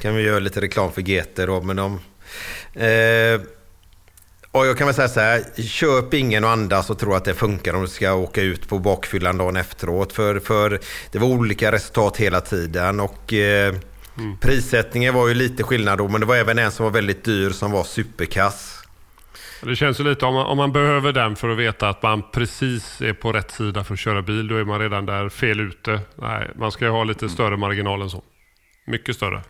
B: Kan vi göra lite reklam för GT då, men de... Eh, och jag kan väl säga så här, köp ingen och andas och tro att det funkar om du ska åka ut på bakfyllan dagen efteråt. För, för det var olika resultat hela tiden och eh, Mm. Prissättningen var ju lite skillnad då, men det var även en som var väldigt dyr som var superkass.
C: Det känns ju lite, om man, om man behöver den för att veta att man precis är på rätt sida för att köra bil, då är man redan där fel ute. Nej, man ska ju ha lite större marginal än så. Mycket större.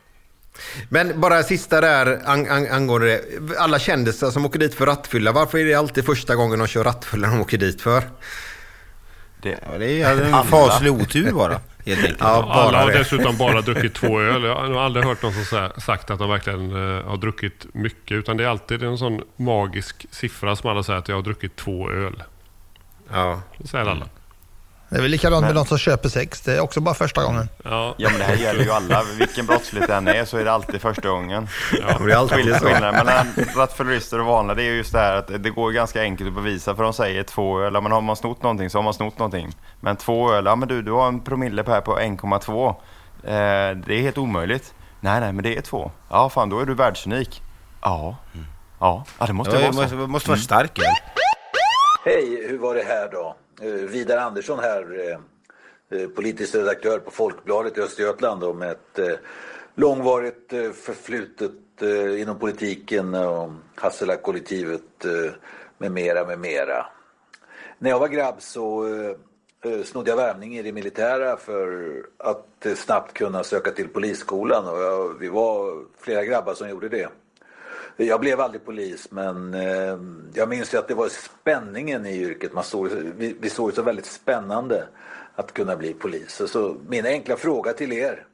B: Men bara sista där ang ang angående det. Alla kändisar som åker dit för rattfylla, varför är det alltid första gången de kör rattfylla de åker dit för?
D: Det, ja, det är en faslig otur bara. Helt enkelt.
C: Ja, Alla har det. dessutom bara druckit två öl. Jag har aldrig hört någon som sagt att de verkligen uh, har druckit mycket. Utan det är alltid en sån magisk siffra som alla säger att jag har druckit två öl.
B: Ja.
C: Det säger alla.
F: Det är väl likadant men... med de som köper sex. Det är också bara första gången.
G: Ja, ja men det här gäller ju alla. Vilken brottslighet det än är så är det alltid första gången.
B: Ja, det är alltid så.
G: Skillnaden mellan rattfyllerister och vanliga det är just det här att det går ganska enkelt att bevisa. För de säger två öl. Men har man snott någonting så har man snott någonting. Men två öl, ja men du, du har en promille på här på 1,2. Eh, det är helt omöjligt. Nej, nej, men det är två. Ja, fan då är du världsunik. Ja, ja, ja det måste ja, vara så.
D: Måste, måste vara stark öl.
I: Hej, hur var det här då? Eh, Vidar Andersson här, eh, eh, politisk redaktör på Folkbladet i Östergötland och med ett eh, långvarigt eh, förflutet inom politiken och Hasselakollektivet med mera, med mera. När jag var grabb så snodde jag värvning i det militära för att snabbt kunna söka till polisskolan och jag, vi var flera grabbar som gjorde det. Jag blev aldrig polis men eh, jag minns ju att det var spänningen i yrket. Man såg, vi, vi såg det så väldigt spännande att kunna bli polis. Så, min enkla fråga till er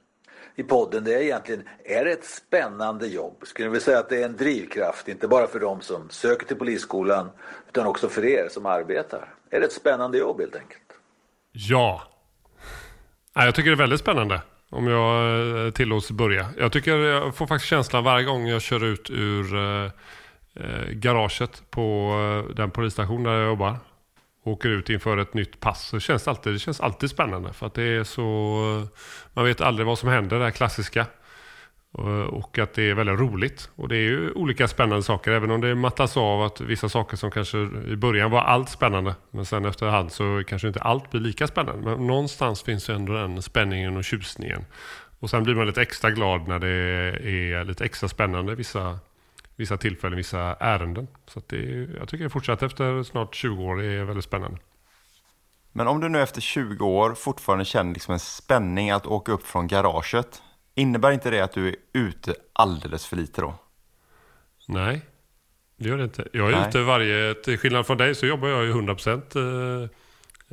I: i podden det är egentligen, är det ett spännande jobb? Skulle ni vilja säga att det är en drivkraft, inte bara för de som söker till polisskolan utan också för er som arbetar? Är det ett spännande jobb helt enkelt?
C: Ja. Jag tycker det är väldigt spännande. Om jag eh, tillåts börja. Jag tycker jag får faktiskt känslan varje gång jag kör ut ur eh, eh, garaget på eh, den polisstation där jag jobbar. Åker ut inför ett nytt pass. Så känns det, alltid, det känns alltid spännande. För att det är så... Eh, man vet aldrig vad som händer, det här klassiska. Eh, och att det är väldigt roligt. Och det är ju olika spännande saker. Även om det mattas av att vissa saker som kanske i början var allt spännande. Men sen efterhand så kanske inte allt blir lika spännande. Men någonstans finns ju ändå den spänningen och tjusningen. Och sen blir man lite extra glad när det är lite extra spännande vissa, vissa tillfällen, vissa ärenden. Så det, jag tycker det fortsatt efter snart 20 år är väldigt spännande.
G: Men om du nu efter 20 år fortfarande känner liksom en spänning att åka upp från garaget. Innebär inte det att du är ute alldeles för lite då?
C: Nej, det gör det inte. Jag är Nej. ute varje... Till skillnad från dig så jobbar jag ju 100% eh,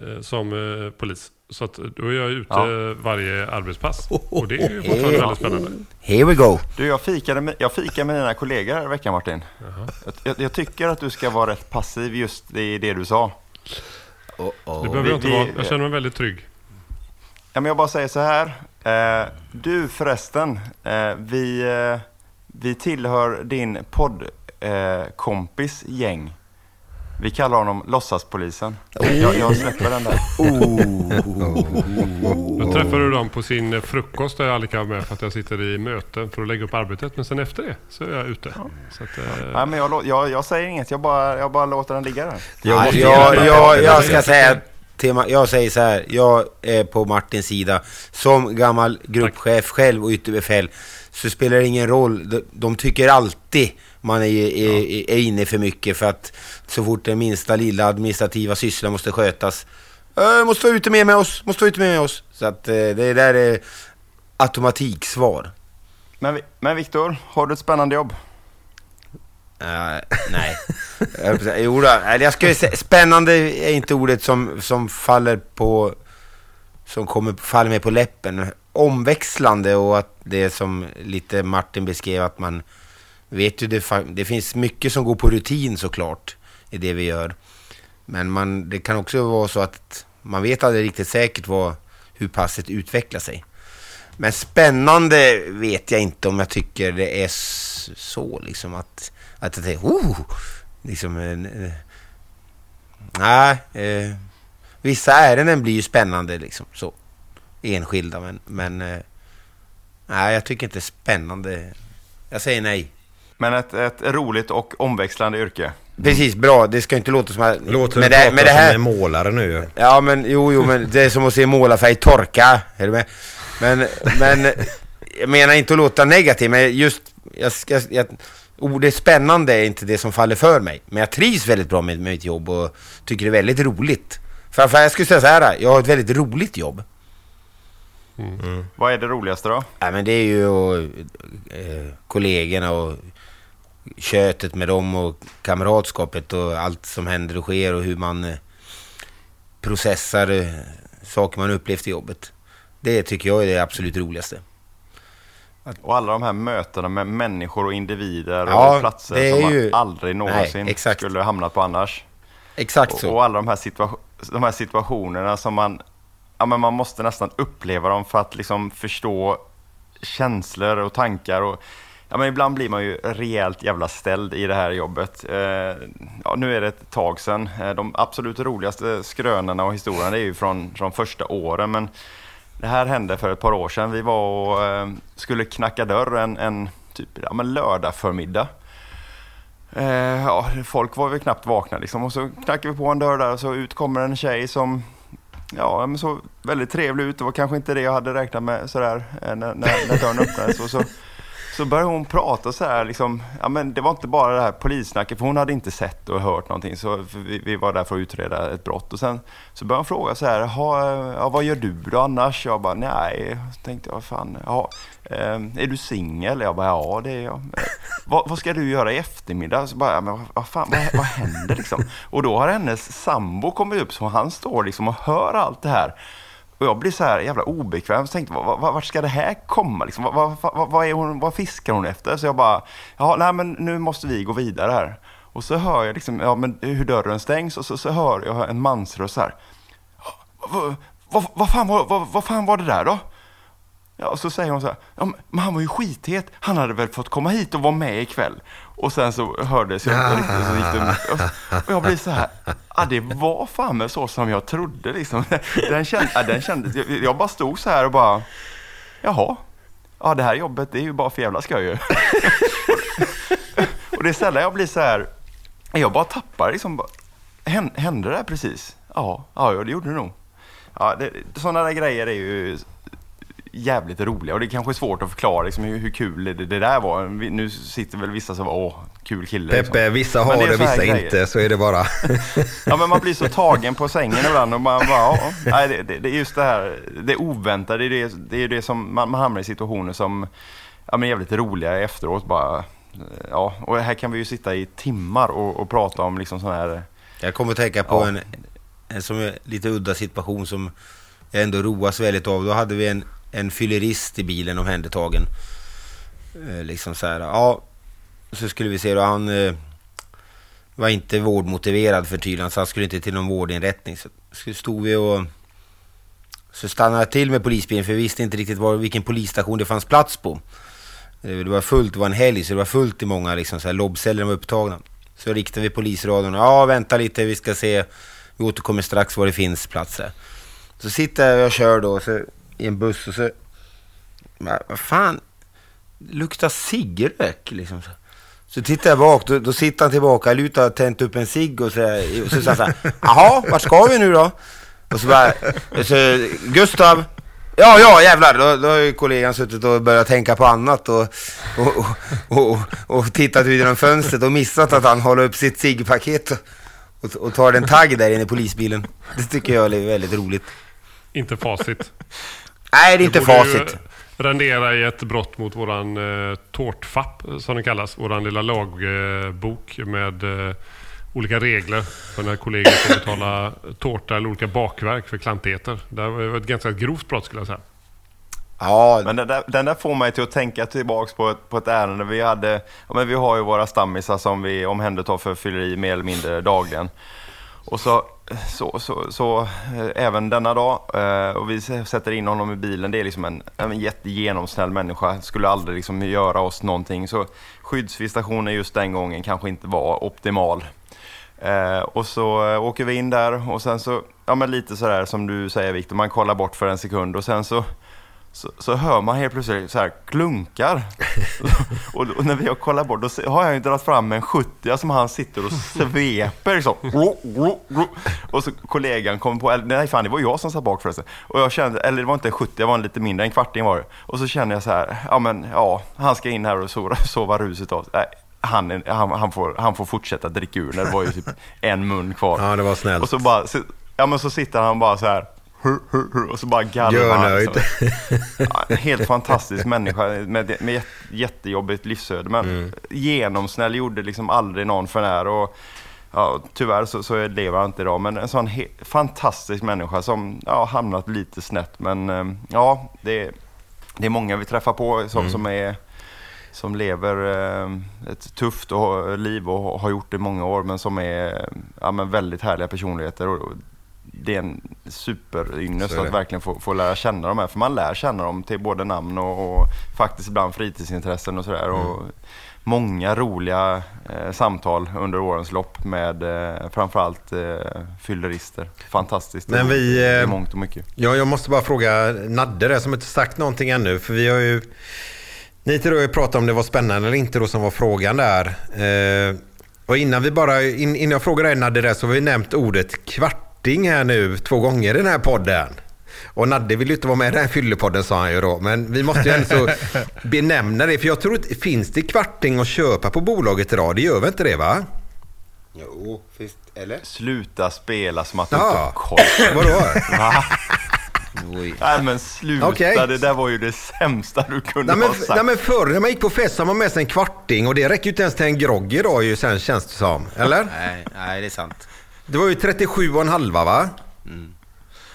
C: eh, som eh, polis. Så att då är jag ute ja. varje arbetspass. Och det är ju fortfarande väldigt spännande.
D: Here we go.
G: Du, jag fikade med, jag fikade med dina kollegor här i veckan Martin. Jag, jag, tycker att du ska vara rätt passiv just i det du sa.
C: Oh, oh. Det behöver jag inte vara. Jag känner mig väldigt trygg.
G: Ja, men jag bara säger så här. Eh, du förresten, eh, vi, eh, vi tillhör din poddkompis gäng. Vi kallar honom låtsaspolisen. Jag, jag släpper den där.
C: Då träffar du dem på sin frukost där jag aldrig kan vara med för att jag sitter i möten för att lägga upp arbetet. Men sen efter det så är jag ute. Så att, eh,
G: Nej, men jag, jag, jag säger inget, jag bara, jag bara låter den ligga där.
D: Jag, jag, jag, jag ska säga Ma- jag säger så här, jag är på Martins sida. Som gammal gruppchef själv och ytterbefäl så spelar det ingen roll. De, de tycker alltid man är, är, är inne för mycket för att så fort den minsta lilla administrativa sysslan måste skötas. Äh, måste vara ute med, med oss, måste vara ute med, med oss. Så att eh, det där är automatiksvar.
G: Men, men Viktor, har du ett spännande jobb?
D: Uh, nej. Jo då, jag skulle säga, spännande är inte ordet som, som faller på som kommer faller mig på läppen. Omväxlande och att det är som lite Martin beskrev att man vet ju det, det finns mycket som går på rutin såklart i det vi gör. Men man, det kan också vara så att man vet aldrig riktigt säkert vad, hur passet utvecklar sig. Men spännande vet jag inte om jag tycker det är så liksom att, att jag tänker, oh, liksom, eh, eh, nej, eh, vissa ärenden blir ju spännande liksom så, enskilda men, men eh, nej jag tycker inte det är spännande. Jag säger nej.
G: Men ett, ett roligt och omväxlande yrke.
D: Precis, bra. Det ska inte låta som att...
B: Låter
D: med
B: det,
D: det, med det
B: som
D: här,
B: en målare nu.
D: Ja men jo, jo men det är som att se målarfärg torka. Är du med? Men, men jag menar inte att låta negativ, men just jag, ska, jag, ordet spännande är inte det som faller för mig. Men jag trivs väldigt bra med, med mitt jobb och tycker det är väldigt roligt. Framför jag skulle säga så här, jag har ett väldigt roligt jobb.
G: Vad är det roligaste då?
D: Ja, men det är ju och, eh, kollegorna och köttet med dem och kamratskapet och allt som händer och sker och hur man eh, processar eh, saker man upplevt i jobbet. Det tycker jag är det absolut roligaste.
G: Och alla de här mötena med människor och individer
D: Ja,
G: och platser som man
D: ju-
G: aldrig någonsin
D: Nej,
G: skulle hamnat på annars.
D: Exakt
G: Och,
D: så.
G: och alla de här, situa- de här situationerna som man, ja men man måste nästan uppleva dem för att liksom förstå känslor och tankar och Ja, men ibland blir man ju rejält jävla ställd i det här jobbet. Eh, ja, nu är det ett tag sedan. Eh, de absolut roligaste skrönorna och historierna är ju från, från första åren. Men det här hände för ett par år sedan. Vi var och eh, skulle knacka dörr en, en typ, ja, men lördag förmiddag. Eh, ja, folk var väl knappt vakna liksom. Och så knackade vi på en dörr där och så ut kommer en tjej som Ja, men så väldigt trevlig ut. Det var kanske inte det jag hade räknat med sådär eh, när, när, när dörren öppnades. Och så, så började hon prata så här liksom. Ja, men det var inte bara det här polissnacket, för hon hade inte sett och hört någonting. Så vi, vi var där för att utreda ett brott. Och sen så började hon fråga så här, ja, vad gör du då annars? Jag bara, nej, så tänkte jag, fan, ja, eh, är du singel? Jag bara, ja det är jag. Vad, vad ska du göra i eftermiddag? Så bara, ja, men vad, vad fan, vad, vad händer liksom? Och då har hennes sambo kommit upp, så han står liksom och hör allt det här. Och jag blir så här jävla obekväm. Så tänkte, jag, vart ska det här komma? Liksom? Vad, vad, vad, är hon, vad fiskar hon efter? Så jag bara, ja, nej men nu måste vi gå vidare här. Och så hör jag liksom, ja, men hur dörren stängs och så, så hör jag en mansröst så här. Vad, vad, vad, fan, var- vad, vad fan var det där då? Ja, och så säger hon så här, ja, men- han var ju skithet. Han hade väl fått komma hit och vara med ikväll. Och sen så hördes jag inte riktigt, så gick det, och, och jag blir så här, ja det var fan med så som jag trodde liksom. Den kände, ja, den kändes jag, jag bara stod så här och bara, jaha, ja det här jobbet det är ju bara för jävla skoj ju. och det är sällan jag blir så här, jag bara tappar liksom, hände det här precis? Ja, ja det gjorde det nog. Ja, det, sådana där grejer är ju jävligt roliga och det är kanske är svårt att förklara liksom, hur, hur kul det, det där var. Nu sitter väl vissa som åh, kul kille. liksom.
B: Peppe, vissa har det,
G: här
B: vissa
G: grejer.
B: inte. Så är det bara.
G: Ja men man blir så tagen på sängen ibland och man bara, nej, det, det, det är just det här, det oväntade, det är det, det, är det som, man, man hamnar i situationer som, ja men jävligt roliga efteråt bara. Ja, och här kan vi ju sitta i timmar och, och prata om liksom sån här,
D: Jag kommer att tänka på
G: Ja.
D: en, en som är lite udda situation som jag ändå roas väldigt av. Då hade vi en, en fyllerist i bilen omhändertagen. Eh, liksom så här, ja. Så skulle vi se då, han eh, var inte vårdmotiverad för tydligen så han skulle inte till någon vårdinrättning. Så, så stod vi och så stannade jag till med polisbilen för vi visste inte riktigt var, vilken polisstation det fanns plats på. Eh, Det var fullt, det var en helg så det var fullt i många liksom, så här, lobbceller var upptagna. Så riktade vi polisradion. Ja, vänta lite, vi ska se. Vi återkommer strax var det finns platser. Så sitter jag och kör då så, i en buss och så... Men, vad fan? Det luktar ciggrök liksom. Så. Så tittar jag bak, då, då sitter han tillbaka, lutar och tänt upp en cigg och så, och så säger han så här, Jaha, vart ska vi nu då? Och så bara, så, Gustav, Ja, ja jävlar, då, då har ju kollegan suttit och börjat tänka på annat och, och, och, och, och tittat ut genom fönstret och missat att han håller upp sitt ciggpaket och, och, och tar en tagg där inne i polisbilen. Det tycker jag är väldigt roligt.
C: Inte facit.
D: Nej, det är inte
C: ju
D: facit.
C: rendera i ett brott mot våran eh, tårtfapp, som den kallas. Våran lilla lagbok med eh, olika regler för när kollegor får betala tårta eller olika bakverk för klantigheter. Det var ett ganska grovt brott skulle jag säga.
D: Ja,
G: Men den där, den där får mig till att tänka tillbaks på ett, på ett ärende vi hade. Ja, men vi har ju våra stammisar som vi omhändertar för fylleri mer eller mindre dagligen. Och så, så, så, så eh, även denna dag, eh, och vi sätter in honom i bilen. Det är liksom en, en jättegenomsnäll människa, skulle aldrig liksom göra oss någonting. Så skyddsvisitationen just den gången kanske inte var optimal. Eh, och så åker vi in där och sen så, ja men lite sådär som du säger Viktor, man kollar bort för en sekund och sen så så, så hör man helt plötsligt så här klunkar. och, och när vi har kollat bort, då har jag ju dragit fram en 70 som han sitter och sveper liksom. Och så kollegan kom på, nej fan det var jag som satt bak förresten. Och jag kände, eller det var inte en 70, det var en lite mindre, en kvarting var det. Och så kände jag så här, ja men ja, han ska in här och sova, sova ruset av sig. Nej, han, han, han, får, han får fortsätta dricka ur när det var ju typ en mun kvar.
B: Ja, det var snällt.
G: Och så bara, så, ja men så sitter han bara så här. Och så bara garvar han. Liksom. Ja, en helt fantastisk människa med, med jätte- jättejobbigt livsöde. Men
B: Mm.
G: genomsnäll gjorde liksom aldrig någon för när. Och, ja, tyvärr så, så lever han inte idag. Men en sån fantastisk människa som ja, hamnat lite snett. Men eh, ja, det, är- det är många vi träffar på som,
B: Mm.
G: som är som lever eh, ett tufft liv och har gjort det i många år men som är ja, men väldigt härliga personligheter. Och det är en
B: är
G: att verkligen få, få lära känna dem här. För man lär känna dem till både namn och, och faktiskt ibland fritidsintressen och sådär.
B: Mm.
G: Och många roliga eh, samtal under årens lopp med eh, framförallt eh, fyllerister. Fantastiskt.
B: Men vi,
G: i
B: eh,
G: mångt och mycket.
B: Ja, jag måste bara fråga Nadde där som inte sagt någonting ännu. För vi har ju... Ni tre har ju pratat om det var spännande eller inte då som var frågan där. Eh, och innan vi bara, in, innan jag frågar dig Nadde där så har vi nämnt ordet kvarting här nu två gånger i den här podden. Och Nadde vill ju inte vara med i den här fyllepodden sa han ju då. Men vi måste ju ändå så benämna det. För jag tror inte, finns det kvarting att köpa på bolaget idag? Det gör väl inte det va?
D: Jo, visst. Eller?
G: Sluta spela som att du inte
B: Ja,
G: har koll.
B: vadå?
G: Va?
D: Oj.
G: Nej men sluta,
B: Okej.
G: det där var ju det sämsta du kunde
B: Nej men,
G: ha sagt.
B: nej men förr när man gick på fest så hade man med sig en kvarting och det räcker ju inte ens till en grogg idag ju sen känns det som. Eller?
D: Nej, nej, det är sant.
B: Det var ju 37 och en halva va?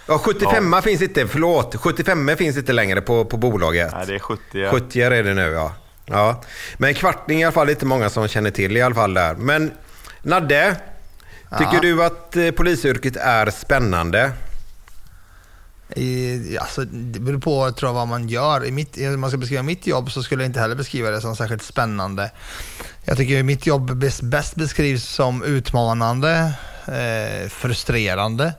B: Ja 75 finns inte, förlåt. 75 finns inte längre på, på bolaget.
G: Nej det är 70. Ja.
B: 70 är det nu ja. ja. Men kvarting i alla fall inte många som känner till i alla fall där. Men Nadde, tycker
F: Ja.
B: du att eh, polisyrket är spännande?
F: I, alltså, det beror på tror jag, vad man gör. I mitt, om man ska beskriva mitt jobb så skulle jag inte heller beskriva det som särskilt spännande. Jag tycker mitt jobb bäst, bäst beskrivs som utmanande, eh, frustrerande,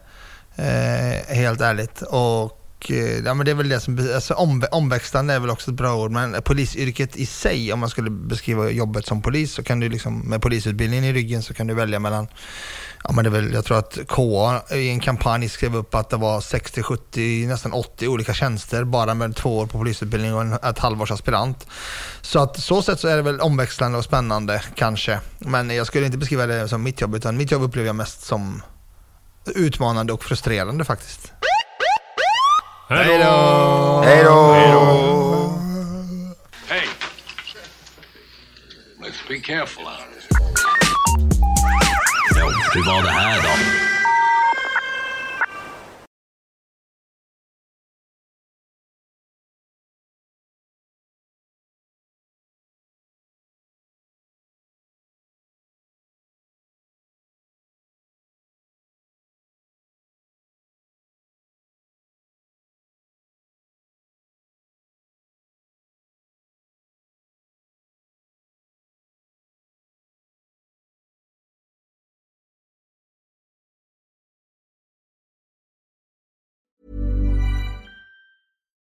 F: eh, helt ärligt. Och Eh, ja, men det är väl det som, alltså, omvä- omväxlande är väl också ett bra ord, men polisyrket i sig, om man skulle beskriva jobbet som polis, så kan du liksom, med polisutbildningen i ryggen så kan du välja mellan Ja, men det är väl, jag tror att KA i en kampanj skrev upp att det var 60, 70, nästan 80 olika tjänster bara med två år på polisutbildning och en, ett halvårs aspirant. Så att så sätt så är det väl omväxlande och spännande kanske. Men jag skulle inte beskriva det som mitt jobb utan mitt jobb upplever jag mest som utmanande och frustrerande faktiskt.
C: Hej då!
D: Hej då!
E: Hey, let's be careful out here. Ja, hur var det här då?